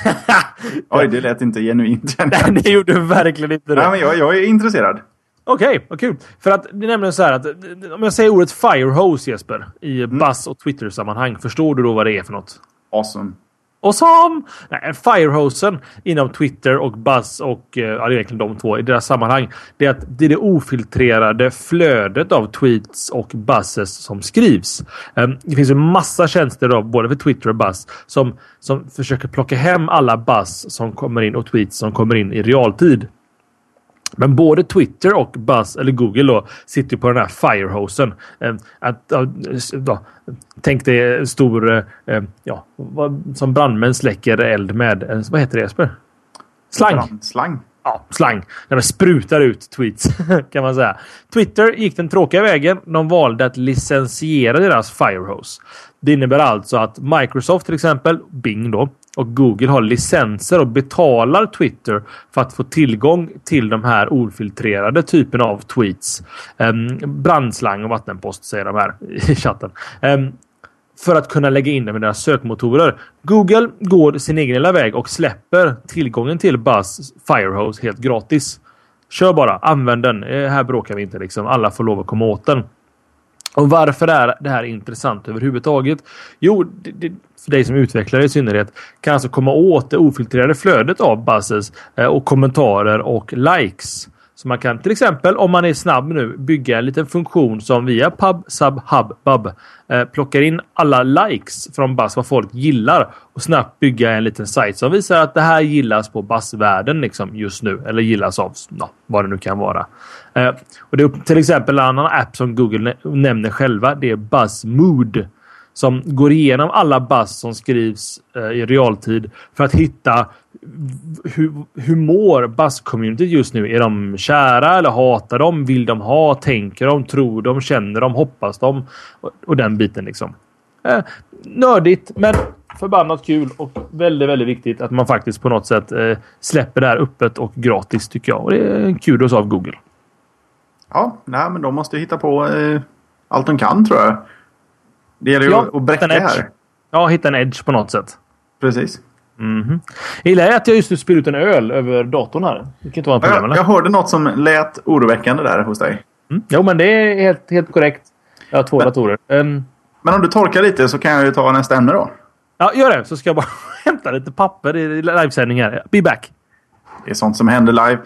S3: Oj, det lät inte genuint.
S2: Nej, det gjorde verkligen inte det.
S3: Nej, men jag, jag är intresserad.
S2: Okej, okay, vad kul. För att det är nämligen så här att om jag säger ordet firehose Jesper i mm. Buzz och Twitter-sammanhang. Förstår du då vad det är för något?
S3: Awesome.
S2: Awesome! Nej, firehosen inom Twitter och Buzz och eh, ja, det är egentligen de två i deras sammanhang. Det är att det är det ofiltrerade flödet av tweets och buzzes som skrivs. Um, det finns en massa tjänster då, både för Twitter och Buzz som, som försöker plocka hem alla buzz som kommer in och tweets som kommer in i realtid. Men både Twitter och Buzz, eller Google då, sitter på den här firehosen. Ehm, att, då, tänk dig en stor, eh, ja, som brandmän släcker eld med, vad heter det Jesper? Slang.
S3: Slang.
S2: Ja, slang. När de sprutar ut tweets kan man säga. Twitter gick den tråkiga vägen. De valde att licensiera deras firehose. Det innebär alltså att Microsoft till exempel, Bing då, och Google har licenser och betalar Twitter för att få tillgång till de här ofiltrerade typerna av tweets. Um, brandslang och vattenpost säger de här i chatten. Um, för att kunna lägga in dem i deras sökmotorer. Google går sin egen lilla väg och släpper tillgången till Buzz Firehose helt gratis. Kör bara, använd den. Eh, här bråkar vi inte liksom. Alla får lov att komma åt den. Och varför är det här intressant överhuvudtaget? Jo, det, det, för dig som utvecklare i synnerhet kan alltså komma åt det ofiltrerade flödet av buzzes eh, och kommentarer och likes. Så man kan till exempel om man är snabb nu bygga en liten funktion som via pub sub hub bub eh, plockar in alla likes från Buzz vad folk gillar och snabbt bygga en liten sajt som visar att det här gillas på Buzz-världen liksom just nu eller gillas av no, vad det nu kan vara. Eh, och det är till exempel en annan app som Google nämner själva. Det är Buzz Mood som går igenom alla buzz som skrivs eh, i realtid för att hitta hur, hur mår buzz-communityt just nu? Är de kära eller hatar de? Vill de ha? Tänker de? Tror de? Känner de? Hoppas de? Och, och den biten liksom. Eh, nördigt, men förbannat kul och väldigt, väldigt viktigt att man faktiskt på något sätt eh, släpper det här öppet och gratis tycker jag. Och det är en kudos av Google.
S3: Ja, nej, men de måste hitta på eh, allt de kan tror jag. Det gäller ju ja, att bräcka här.
S2: Ja, hitta en edge på något sätt.
S3: Precis.
S2: Mm -hmm. Jag gillar att jag just nu spiller ut en öl över datorn här. Det kan inte vara en problem,
S3: jag, jag hörde något som lät oroväckande där hos dig.
S2: Mm. Jo, men det är helt, helt korrekt. Jag har två men, datorer. Um,
S3: men om du torkar lite så kan jag ju ta nästa ämne då.
S2: Ja, gör det. Så ska jag bara hämta lite papper i livesändning här. Be back.
S3: Det är sånt som händer live.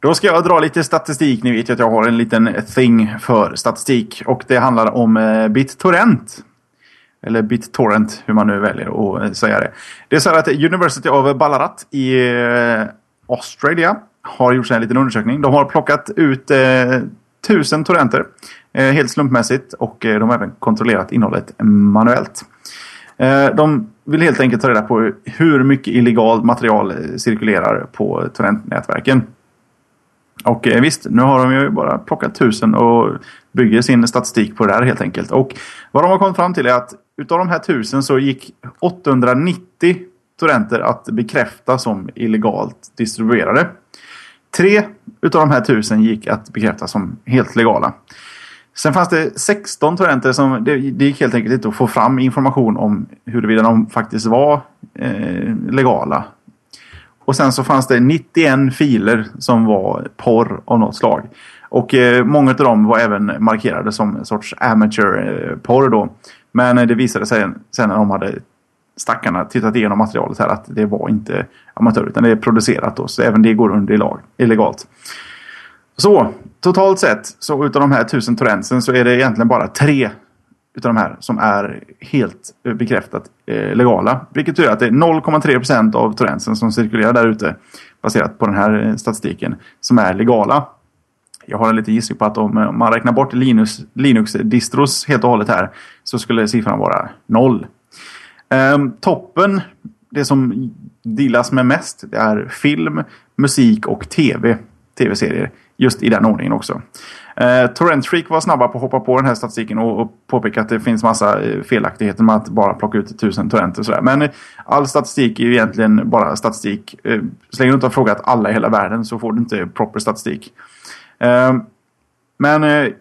S3: Då ska jag dra lite statistik. Ni vet ju att jag har en liten thing för statistik. Och det handlar om eh, BitTorrent. Eller BitTorrent, hur man nu väljer att eh, säga det. Det är så här att University of Ballarat i eh, Australia har gjort en liten undersökning. De har plockat ut tusen torrenter helt slumpmässigt och de har även kontrollerat innehållet manuellt. De vill helt enkelt ta reda på hur mycket illegalt material cirkulerar på torrentnätverken. Och eh, visst, nu har de ju bara plockat tusen och bygger sin statistik på det här helt enkelt. Och vad de har kommit fram till är att utav de här tusen så gick 890 torrenter att bekräfta som illegalt distribuerade. Tre utav de här tusen gick att bekräfta som helt legala. Sen fanns det 16 torrenter som det, det gick helt enkelt inte att få fram information om huruvida de faktiskt var eh, legala. Och sen så fanns det 91 filer som var porr av något slag. Och eh, många av dem var även markerade som en sorts amateur eh, porr då. Men eh, det visade sig sen när de hade stackarna tittat igenom materialet här att det var inte amatör utan det är producerat då. Så även det går under lag, illegalt. Så totalt sett så utav de här tusen torrentsen så är det egentligen bara tre utav de här som är helt eh, bekräftat eh, legala. Vilket betyder att det är 0,3 procent av torrentsen som cirkulerar där ute baserat på den här eh, statistiken som är legala. Jag har en liten gissning på att om eh, man räknar bort Linux, Linux-distros helt och hållet här så skulle siffran vara noll. Ehm, toppen, det som dealas med mest, det är film, musik och tv. Tv-serier. Just i den ordningen också. Eh, Torrent Freak var snabba på att hoppa på den här statistiken och, och påpeka att det finns massa eh, felaktigheter med att bara plocka ut tusen torrenter och sådär. Men eh, all statistik är ju egentligen bara statistik. Eh, så länge du inte har frågat alla i hela världen så får du inte proper statistik. Eh, men eh,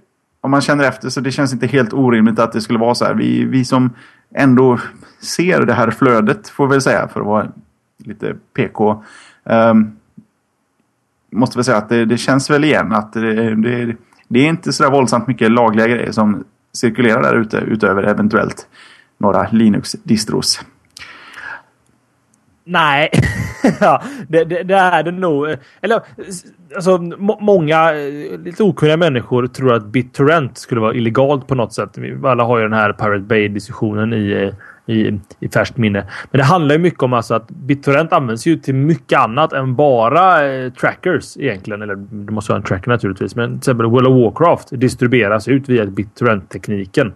S3: om man känner efter så det känns inte helt orimligt att det skulle vara så här. Vi, vi som ändå ser det här flödet får vi väl säga för att vara lite PK. Um, eh, måste väl säga att det, det, känns väl igen att det, det, det är inte så våldsamt mycket lagliga grejer som cirkulerar där ute utöver eventuellt några Linux-distros.
S2: Nej, ja, det, det, det, är det nog. Eller alltså, många eh, lite okunniga människor tror att BitTorrent skulle vara illegalt på något sätt. Alla har ju den här Pirate Bay-diskussionen i, eh, i, i färskt minne. Men det handlar ju mycket om alltså att BitTorrent används ju till mycket annat än bara eh, trackers egentligen. Eller det måste vara en tracker naturligtvis. Men till exempel World of Warcraft distribueras ut via BitTorrent-tekniken.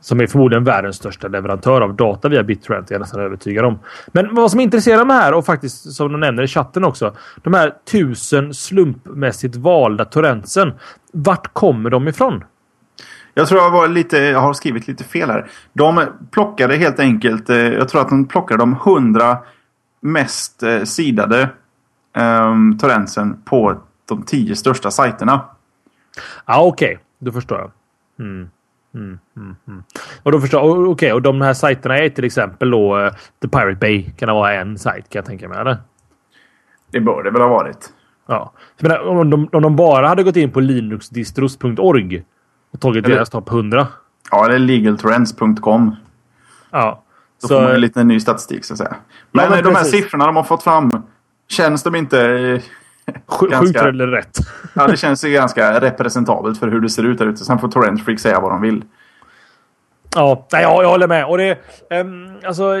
S2: Som är förmodligen världens största leverantör av data via BitTorrent. är jag nästan övertygad om. Men vad som intresserar mig här och faktiskt som de nämner i chatten också. De här tusen slumpmässigt valda torrentsen. Vart kommer de ifrån?
S3: Jag tror jag, var lite, jag har skrivit lite fel här. De plockade helt enkelt, eh, jag tror att de plockade de hundra mest eh, sidade um, torrentsen på de tio största sajterna. Ja,
S2: ah, okej. Okay. Då förstår jag. Mm. Mm, mm, mm. Och då förstår Okej, okay, och de här sajterna är till exempel då uh, The Pirate Bay. Kan det vara en sajt kan jag tänka mig? Eller?
S3: Det bör det väl ha varit.
S2: Ja. Menar, om, de, om de bara hade gått in på linuxdistros.org och tagit eller, deras topp 100.
S3: Ja, eller legaltrends.com.
S2: Ja.
S3: Då så, får man ju lite ny statistik så att säga. Men, ja, men de här siffrorna de har fått fram. Känns de inte... Eh,
S2: Sjukt eller rätt.
S3: ja, det känns ju ganska representabelt för hur det ser ut där ute. Sen får Torrent Freak säga vad de vill.
S2: Ja, jag, jag håller med. Och det... Um, alltså...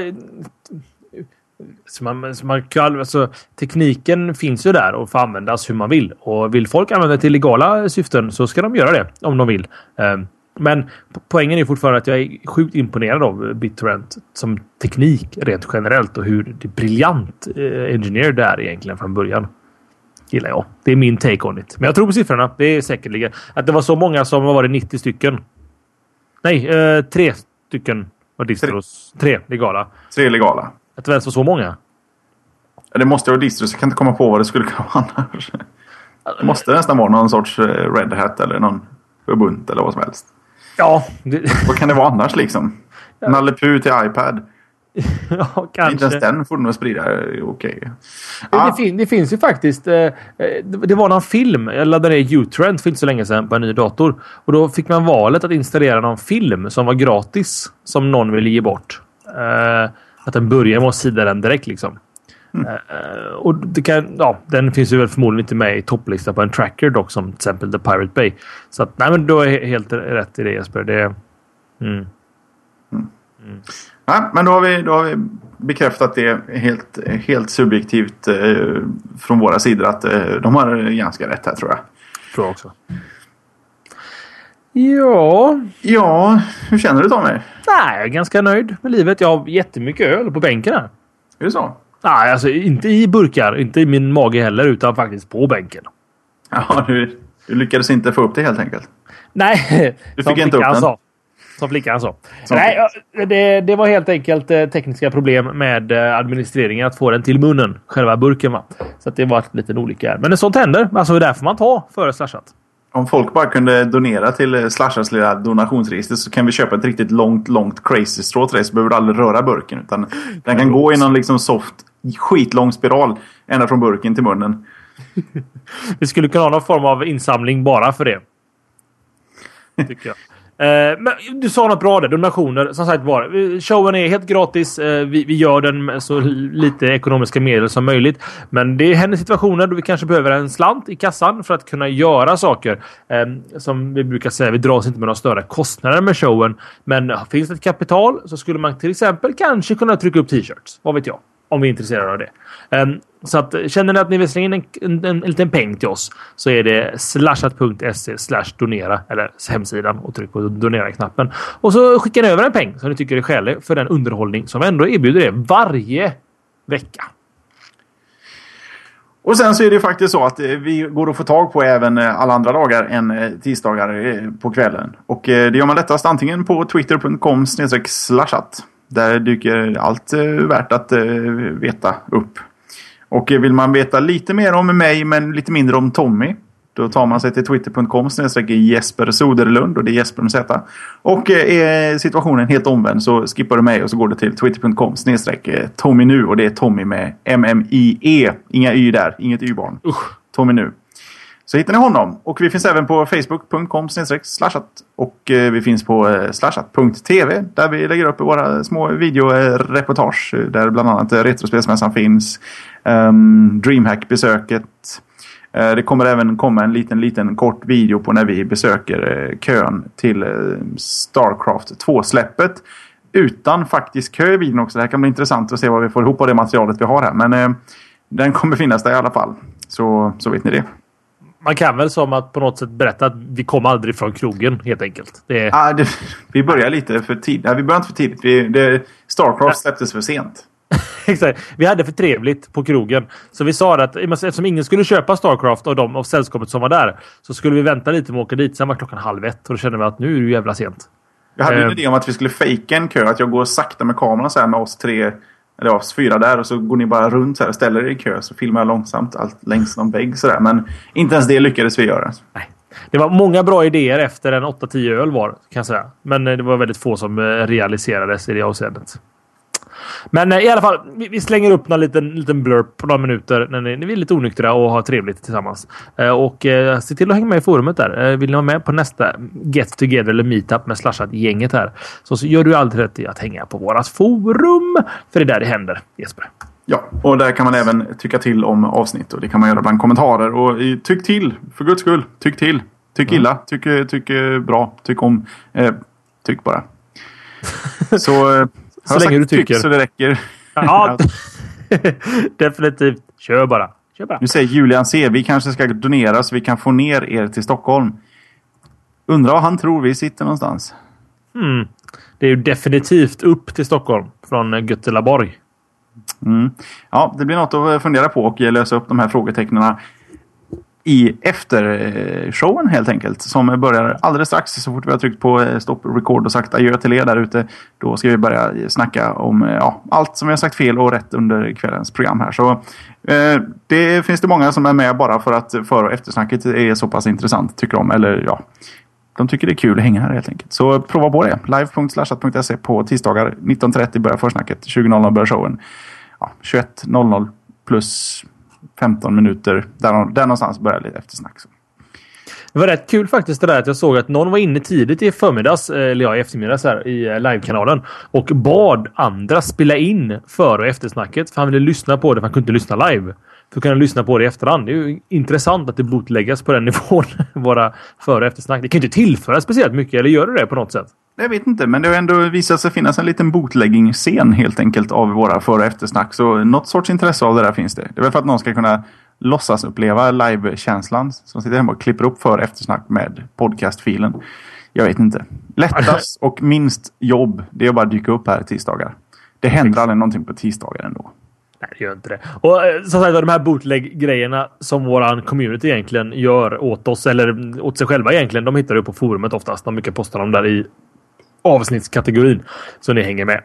S2: Så man, så man kan, alltså, tekniken finns ju där och får användas hur man vill. Och vill folk använda det till legala syften så ska de göra det om de vill. Um, men poängen är fortfarande att jag är sjukt imponerad av BitTorrent som teknik rent generellt och hur briljant eh, engineer det är egentligen från början gillar jag. Det är min take on it. Men jag tror på siffrorna. Det är säkerligen. Att det var så många som var det 90 stycken. Nej, eh, tre stycken var distros. Tre legala.
S3: Tre legala.
S2: Att det ens var så många.
S3: Det måste vara distros. Jag kan inte komma på vad det skulle kunna vara annars. Det måste nästan vara någon sorts eh, Red Hat eller någon Ubuntu eller vad som helst.
S2: Ja.
S3: Det... Vad kan det vara annars liksom? Ja. Nalle till iPad.
S2: ja, kanske.
S3: Inte ens den får du nog sprida. Okej. Okay.
S2: Ah. Det, fin det, finns ju faktiskt. Eh, eh det var någon film. Jag laddade ner Utrend för inte så länge sedan på en ny dator. Och då fick man valet att installera någon film som var gratis. Som någon ville ge bort. Eh, att den börjar med att sida den direkt liksom. Mm. Uh, och det kan, ja, den finns ju väl förmodligen inte med i topplistan på en tracker dock som till exempel The Pirate Bay. Så att, nej men du har helt rätt i det Jesper. Det, mm.
S3: Mm. Mm. Ja, men då har, vi, då har vi bekräftat det helt, helt subjektivt eh, från våra sidor att eh, de har ganska rätt här tror jag.
S2: Tror jag också. Ja.
S3: Ja, hur känner du Tommy?
S2: Nej, jag är ganska nöjd med livet. Jag har jättemycket öl på bänken här.
S3: Är det så?
S2: Nej, alltså inte i burkar. Inte i min mage heller, utan faktiskt på bänken.
S3: Ja, du, du lyckades inte få upp det helt enkelt?
S2: Nej,
S3: du fick inte upp den?
S2: Sa. Som flickan sa. Nej, det, det, var helt enkelt eh, tekniska problem med eh, administreringen att få den till munnen. Själva burken. Va? Så det var en liten olycka. Men sånt händer. Alltså, det får man ta före slashat.
S3: Om folk bara kunde donera till eh, Slashas Slashars lilla donationsregister så kan vi köpa ett riktigt långt, långt crazy strå till dig så behöver du aldrig röra burken. Utan den kan gå i någon liksom soft, skitlång spiral ända från burken till munnen.
S2: vi skulle kunna ha någon form av insamling bara för det. Tycker jag. Eh, men du sa något bra där. Donationer. Som sagt var. Showen är helt gratis. Eh, vi, vi, gör den med så lite ekonomiska medel som möjligt. Men det händer situationer då vi kanske behöver en slant i kassan för att kunna göra saker. Ehm, som vi brukar säga, vi dras inte med några större kostnader med showen. Men finns det ett kapital så skulle man till exempel kanske kunna trycka upp t-shirts. Vad vet jag? Om vi är intresserade av det. Um, så att, känner ni att ni vill slänga in en, en, en, en liten peng till oss så är det slashat.se slash donera eller hemsidan och tryck på donera-knappen. Och så skickar ni över en peng som ni tycker är skälig för den underhållning som ändå erbjuder er varje vecka.
S3: Och sen så är det faktiskt så att eh, vi går att få tag på även eh, alla andra dagar än eh, tisdagar på kvällen. Och det gör man lättast antingen på twitter.com slashat där dyker allt eh, värt att eh, veta upp. Och vill man veta lite mer om mig men lite mindre om Tommy. Då tar man sig till twitter.com Jesper Soderlund och det är Jesper med Z. Och är situationen helt omvänd så skippar du mig och så går du till twitter.com Tommy nu och det är Tommy med M-M-I-E. Inga Y där, inget Y-barn. Tommy nu. Så hittar ni honom. Och vi finns även på facebook.com slashat. Och eh, vi finns på eh, slashat.tv där vi lägger upp våra små videoreportage. Eh, där bland annat Retrospelsmässan finns. Ehm, Dreamhack-besöket. Det kommer även komma en liten, liten kort video på när vi besöker kön till Starcraft 2-släppet. Utan faktisk kö i videon också. Det här kan bli intressant att se vad vi får ihop av det materialet vi har här. Men den kommer finnas där i alla fall. Så, så vet ni det
S2: man kan väl som att på något sätt berätta att vi kom aldrig från krogen helt enkelt.
S3: Det... Ah, det, vi börjar lite för tidigt. Nej, vi började inte för tidigt. Vi, det, Starcraft släpptes för sent.
S2: Exakt. Vi hade för trevligt på krogen. Så vi sa att eftersom ingen skulle köpa Starcraft av dem av sällskapet som var där så skulle vi vänta lite med att åka dit. Sen var klockan halv ett och då kände vi att nu är det jävla sent.
S3: Jag hade en idé om att vi skulle fejka en kö. Att jag går sakta med kameran så här med oss tre eller oss fyra där och så går ni bara runt så här och ställer er i kö så filmar jag långsamt allt längs någon vägg sådär. Men inte ens det lyckades vi göra.
S2: Nej. Det var många bra idéer efter en 8-10 öl var kan jag säga. Men eh, det var väldigt få som eh, realiserades i det avseendet. Men eh, i alla fall, vi slänger upp någon liten, liten blurp på några minuter när ni, när vi är lite onyktra och har trevligt tillsammans. Eh, och eh, se till att hänga med i forumet där. Vill ni vara med på nästa Get Together eller Meetup med Slashat-gänget här så, så gör du alltid rätt i att hänga på vårat forum. För det är där det händer, Jesper.
S3: Ja, och där kan man även tycka till om avsnitt och det kan man göra bland kommentarer. Och tyck till, för guds skull. Tyck till. Tyck illa, tyck, tyck bra, tyck om. Eh, tyck bara. Så
S2: så länge du tycker.
S3: så det räcker.
S2: Ja, definitivt. Kör bara. Kör bara.
S3: Nu säger Julian C. Vi kanske ska donera så vi kan få ner er till Stockholm. Undrar var han tror vi sitter någonstans.
S2: Mm. Det är ju definitivt upp till Stockholm från Götelaborg.
S3: Mm. Ja, det blir något att fundera på och lösa upp de här frågetecknen i eftershowen helt enkelt. Som börjar alldeles strax. Så fort vi har tryckt på eh, stopp record och sagt adjö till er där ute. Då ska vi börja snacka om eh, ja, allt som vi har sagt fel och rätt under kvällens program här. Så eh, det finns det många som är med bara för att för och eftersnacket är så pass intressant tycker de. Eller ja, de tycker det är kul att hänga här helt enkelt. Så prova på det. Live.slashat.se på tisdagar 19.30 börjar försnacket. 20.00 börjar showen. Ja, 21.00 plus 15 minuter. Där, där någonstans börjar lite eftersnack. Så.
S2: Det var rätt kul faktiskt det där att jag såg att någon var inne tidigt i förmiddags, eh, eller ja, i eftermiddags här i eh, livekanalen och bad andra spela in före och eftersnacket. För han ville lyssna på det, för han kunde inte lyssna live. För att kunna lyssna på det i efterhand. Det är ju intressant att det blotläggas på den nivån. Våra före och eftersnack. Det kan ju inte tillföra speciellt mycket, eller gör det det på något sätt?
S3: Jag vet inte, men det har ändå visat sig finnas en liten bootlegging-scen helt enkelt av våra före och eftersnack. Så något sorts intresse av det där finns det. Det är väl för att någon ska kunna låtsas uppleva live-känslan som sitter hemma och klipper upp för eftersnack med podcastfilen. Jag vet inte. Lättast och minst jobb, det är att bara dyka upp här tisdagar. Det händer aldrig någonting på tisdagar ändå.
S2: Nej, det gör inte det. Och eh, som sagt de här bootleg-grejerna som våran community egentligen gör åt oss, eller åt sig själva egentligen, de hittar du på forumet oftast. De brukar posta dem där i avsnittskategorin. Så ni hänger med.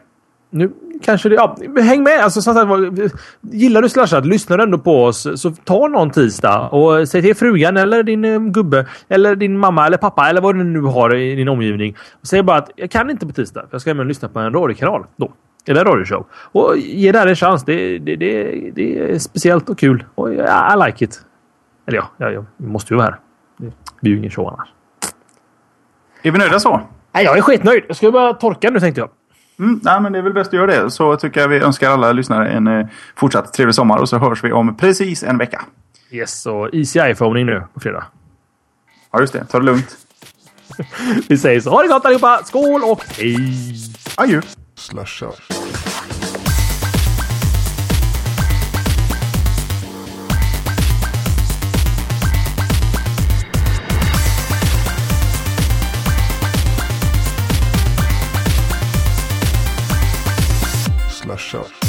S2: Nu kanske det... Ja, häng med! Alltså, som sagt, gillar du Slashat, lyssnar du ändå på oss, så ta någon tisdag och säg till frugan eller din eh, gubbe eller din mamma eller pappa eller vad du nu har i din omgivning. Säg bara att jag kan inte på tisdag, för jag ska hem och lyssna på en radiokanal då. Eller radioshow. Och ge det här en chans. Det, det, det, det är speciellt och kul. Och I like it. Eller ja, jag, jag måste ju vara här. Det blir ju ingen show annars.
S3: Är vi nöjda så?
S2: Nej, jag är skitnöjd. Jag ska bara torka nu tänkte jag.
S3: Mm, nej, men det är väl bäst att göra det. Så tycker jag vi önskar alla lyssnare en eh, fortsatt trevlig sommar och så hörs vi om precis en vecka.
S2: Yes, och easy iPhone nu på fredag.
S3: Ja, just det. Ta det lugnt.
S2: vi säger så. Ha det gott allihopa! Skål och hej!
S3: Adjö!
S1: Slasha. Slasha.